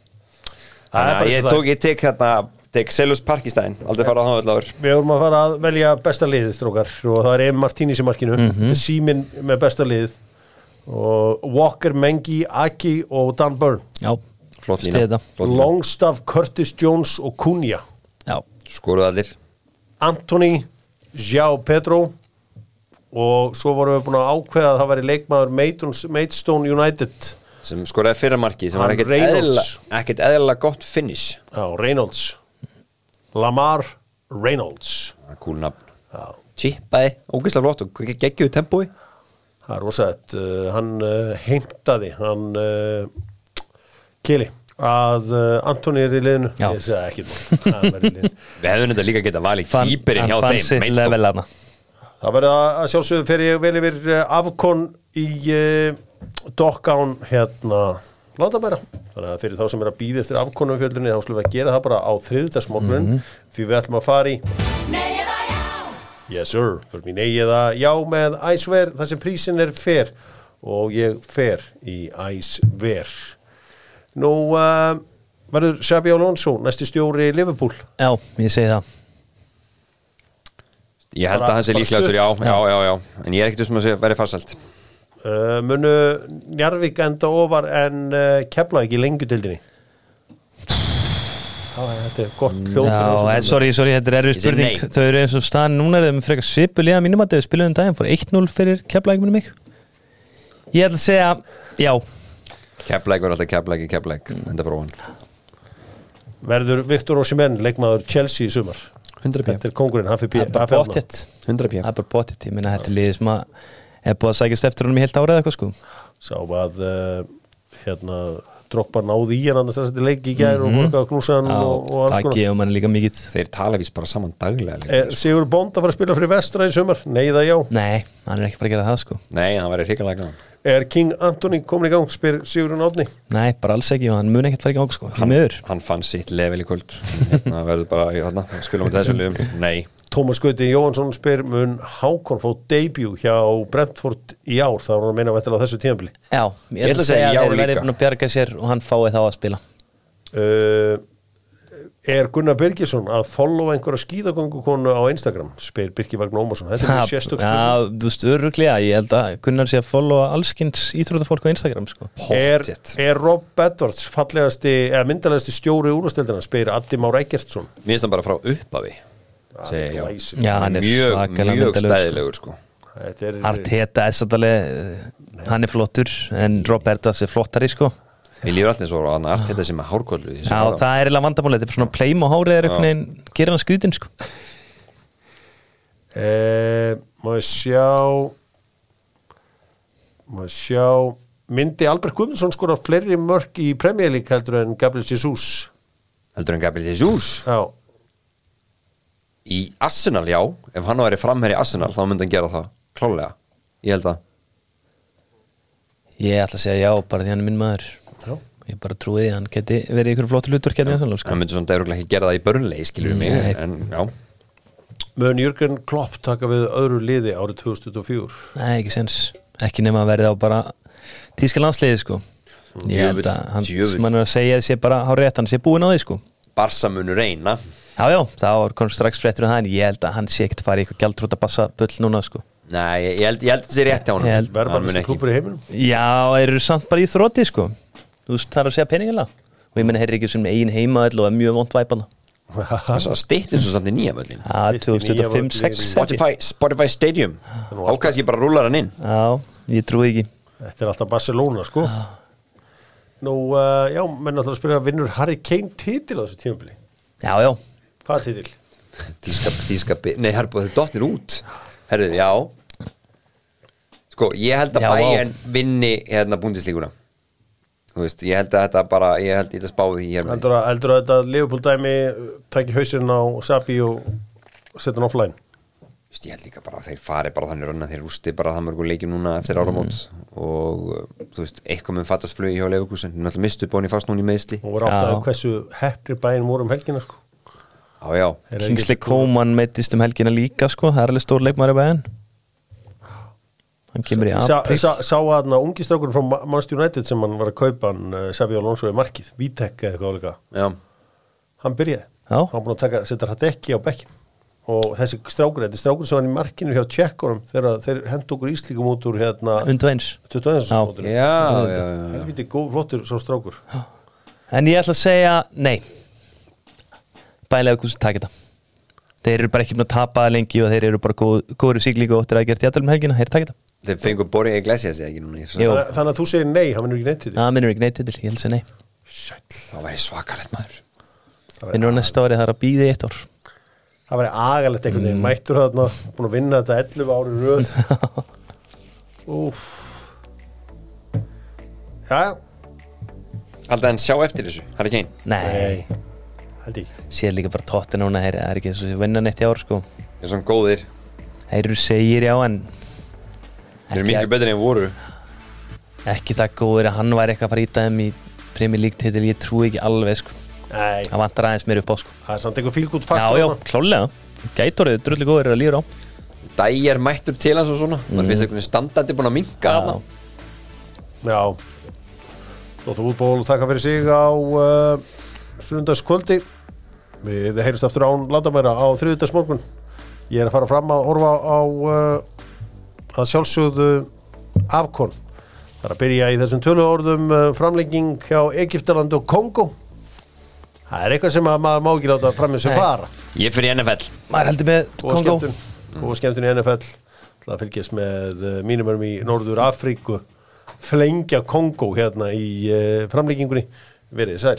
Þannig að ég tók, ég tek hérna Tek Selus Park í stæðin, aldrei fara á það öll áður Við vorum að fara að velja besta liðið strókar. Og það er Em Martínis í markinu. Þetta er síminn með besta liðið. Og Walker, Mengi, Aki og Dan Byrne. Já, Flott lína. Longstaff, Curtis Jones og Cunha. Já, Skoruðu allir. Anthony, João Pedro. Og svo vorum við búin að ákveða að það væri leikmaður Maidstone United sem skoraði fyrra marki sem var Hann ekkert Reynolds. eðla, ekkert eðla gott finish. Á Reynolds. Lamar Reynolds. Það er cool nafn. Já. Chippaði, ógeðslega flott og ge- geggjuðu tempói. Það er rosað, uh, hann uh, heimtaði, hann uh, Kili, að uh, Antoni er í liðinu, Já. ég segi ekki mál, hann í liðinu. *laughs* Við hefðum þetta líka geta valið hann hjá þeim hana Það verður að, að sjálfsögðu fer ég vel yfir uh, afkon í Dockán hérna Látabæra, þannig að fyrir þá sem er að býða eftir afkonum fjöldunni, þá slúum við að gera það bara á þriðutasmorgun, því við ætlum að fara í Nei eða já! Yes sir, fyrir mín eigi eða já með æsver þar sem prísin er fer og ég fer í æsver. Nú uh, verður Xabi Alonso næsti stjóri í Liverpool. Já, ég segi það. Ég held Bara- að það sé bara líklegastur, já, já, já, já. En ég er ekkert um að segja verið farsælt Uh, munu Njarvík enda ofar en uh, kepla ekki lengjudeldinni? Já, þetta er gott hljóð Já, fyrir eh, þessu. sorry, sorry, þetta er erfið spurning. Þau eru eins og staðan núna er þeim frekar svipu liða mínum að þau spiluðu um daginn fór 1-0 fyrir keflæk minni mig. Ég ætla að segja já, Keflæk var alltaf keflæk í keflæk Enda frá hann Verður Viktor Osimhen leikmaður Chelsea í sumar? 100 Þetta er kongurinn, hann fyrir það er bara bóttið 100 Það er bara bóttið, ég meina þetta er liðið sem að er búið að sækjast eftir honum í heilt árið eða eitthvað sko? Sá að uh, hérna Drogba náði í hann annars þessari leik í gær og borgaði knúsan Já, og, og alls það konar. gefur manni líka mikið. Þeir tala vís bara saman daglega líka, Er Sigur Bónd að fara að spila fyrir vestra í sumar? Nei það já. Nei, hann er ekki bara að gera það sko. Nei, hann væri hrikalega gaman. Er King Anthony komin í gang? Spyr Sigurinn Átni Nei, bara alls ekki og hann mun ekkert fara í gang sko. Hann meður Hann fann sitt level í kvöld. Hérna verður bara í þarna Spila með þessu liðum. Nei Tómas Gauti Jóhansson spyr mun Hákon fá debut hjá Brentford í ár? Þá er hann að meina vettilega á þessu tímabili. Já, ég ætla að segja að þeir líka. búin að bjarga sér og hann fái þá að spila. Uh, Er Gunnar Birgisson að followa einhverja skíðagöngukonu á Instagram? Spyr Birki Vagn Ómarsson. Þetta er mjög sérstök spurning. Já, þú veist, öruglega, ég held að Gunnar sé að followa allskins íþrótafólk á Instagram sko. Er, er Rob Edwards fallegasti eða myndalegasti stjóri úrstildina spyr Addi Már Eggertsson. Mér finnst hann bara frá upphafi Segi, já. Já, hann er Mjög, svakalega mjög myndarlegur, sko. stæðilegur sko. Þetta er, Arteta er svolítið hann er flottur en Robertas er flottari sko. Mér lífur alltaf svo að hann allt þetta sem er hárkollu Já, það er eiginlega vandamálið, þetta er svona pleim og hárið er einhvern veginn, gerir hann skrítin sko. Eh, má ég sjá má ég sjá myndi Albert Guðmundsson skora fleiri mörk í Premier League heldur en Gabriel Jesus? Heldur en Gabriel Jesus? Já, Í Arsenal, já. Ef hann væri framherri í Arsenal þá myndi hann gera það Klálega Ég held að Ég ætla að segja já, bara því hann er minn maður. Já. Ég bara trúi því að hann geti verið ykkur flottur sko. hann myndi svona dærulega ekki gera það í börnlegi skilur mig Nei. En já. Mun Jürgen Klopp taka við öðru liði árið 2024 Nei, ekki sens, ekki nema að verði á bara tíska landsliði sko. Ég held að hann sem hann er að segja sé bara hár rétt, hann sé búinn á því sko. Barsa munu reyna Já, já, það var komið strax fréttur um það en ég held að hann sé ekkert farið í eitthvað gjaldrúta bassa bull núna sko. Nei, ég, ég held, ég held að þetta sé rétt Ég hann held- verðmættasti klúpur í heiminum. Já, þeir eru samt bara í þrótti sko. Þú veist, það er að segja peningilega og ég menna þeir eru ekki sem eigin heima og er mjög vond væpana Það er svo stýtt eins og samt í nýja völlin Já, Fyrst í nýja 2025 völlin. 6 Spotify, Spotify Stadium. Á kannski bara rúlar hann inn. Já, ég trúi ekki. Þetta er alltaf Barcelona sko. Nú, uh, já, menn alltaf að spyrja vinnur Harry Kane titil á þessu tímabili? Já, hvað titil? Þíska, þíska, nei, herr búið þetta dotnir út. Herðu, já. Sko, ég held að bæjan vinni hérna búndislíkuna Þú veist, ég held að þetta bara Ég held að spá því hér með heldur að, heldur að þetta Leopold dæmi uh, tæki hausinn á Sabi og setja hann offline? Þú veist, Ég held líka bara að þeir fari bara þannig rönna Þeir rústi bara það mörgur leikjum núna eftir áramót. Og uh, þú veist, eitthvað með fattast flug hjá Leifukúsin Náttúrulega mistu bóni fast núna í meðsli og voru átt að hversu heppri bæinn voru um helgina sko. Já, já, Kingsley Coman meittist um helgina líka sko. Það er alveg stór leikmaður í bæðin Hann kemur í Sá, apríl. sá, sá að hann ungi strákur frá Ma- Manchester United sem hann var að kaupa hann uh, Sabi Alonso í markið, Vitek eða eitthvað áleika já. Hann byrjaði, Já. hann var búin að taka, setja hann ekki á bekkin og þessi strákur, þetta er strákur sem var í markinu hjá tjekkunum þegar þeir hendu okkur íslíkum út úr hérna Undu eins 21. Já. mótinu. Já, já, já, já. helviti góð, flottur svo strákur. En ég ætla að segja nei Bælega hversu takk þetta. Þeir eru bara ekki búin að tapa það lengi og þeir eru bara góð, góður í síklíku og óttir að gera tjáttælum helgina. Þeir takk þetta. Þeir fengur Borja Iglesias eða ekki núna í þannig, að þú segir nei, hann vinnur ekki neitt til því? Það minnur ekki neitt til, ég held að segja nei. Sæll. Það væri svakalegt maður. Minnur á næsta ári það er að býða í eitt ár. Það væri agalegt einhvern Mm. veginn mættur þarna, búin að vinna þetta 11 ári í röð. *laughs* Úf Já, Haldið hann sjá eftir þessu, sér líka bara tótti núna þeir er ekki eins og vinna neitt í ár sko. Þeir eru svona góðir, Þeir eru segir já en þeir eru miklu betri en voru. Ekki það góður að hann væri eitthvað að fara í þeim í Premier League titil, ég trúi ekki alveg sko. Nei, Það vantar aðeins mér upp á sko. Það er samt einhver fílgút Já, faktor já, þarna. klálega Gætorið, drullu góður að líður á. Dæjar mættur til hans og svona. Man finnst einhvern veginn standandi búin að minka Já. Já. Lóta útból þakka fyrir sig á uh, sunnundagskvöldi Við heyrjumst aftur án landamæra á þriðudagsmorgun Ég er að fara fram að horfa á uh, að sjálfsögðu afkon Það er að byrja í þessum töluorðum uh, framlenging hjá Egiptaland og Kongo Það er eitthvað sem að maður má ekki láta fram með sem Nei. fara. Ég fyrir NFL Maður heldur með Kongo skemmtun. Góða skemmtun í NFL Það fylgjast með uh, mínum örum í Norður Afríku. Flengja Kongo hérna í uh, framlíkingunni Verið sæl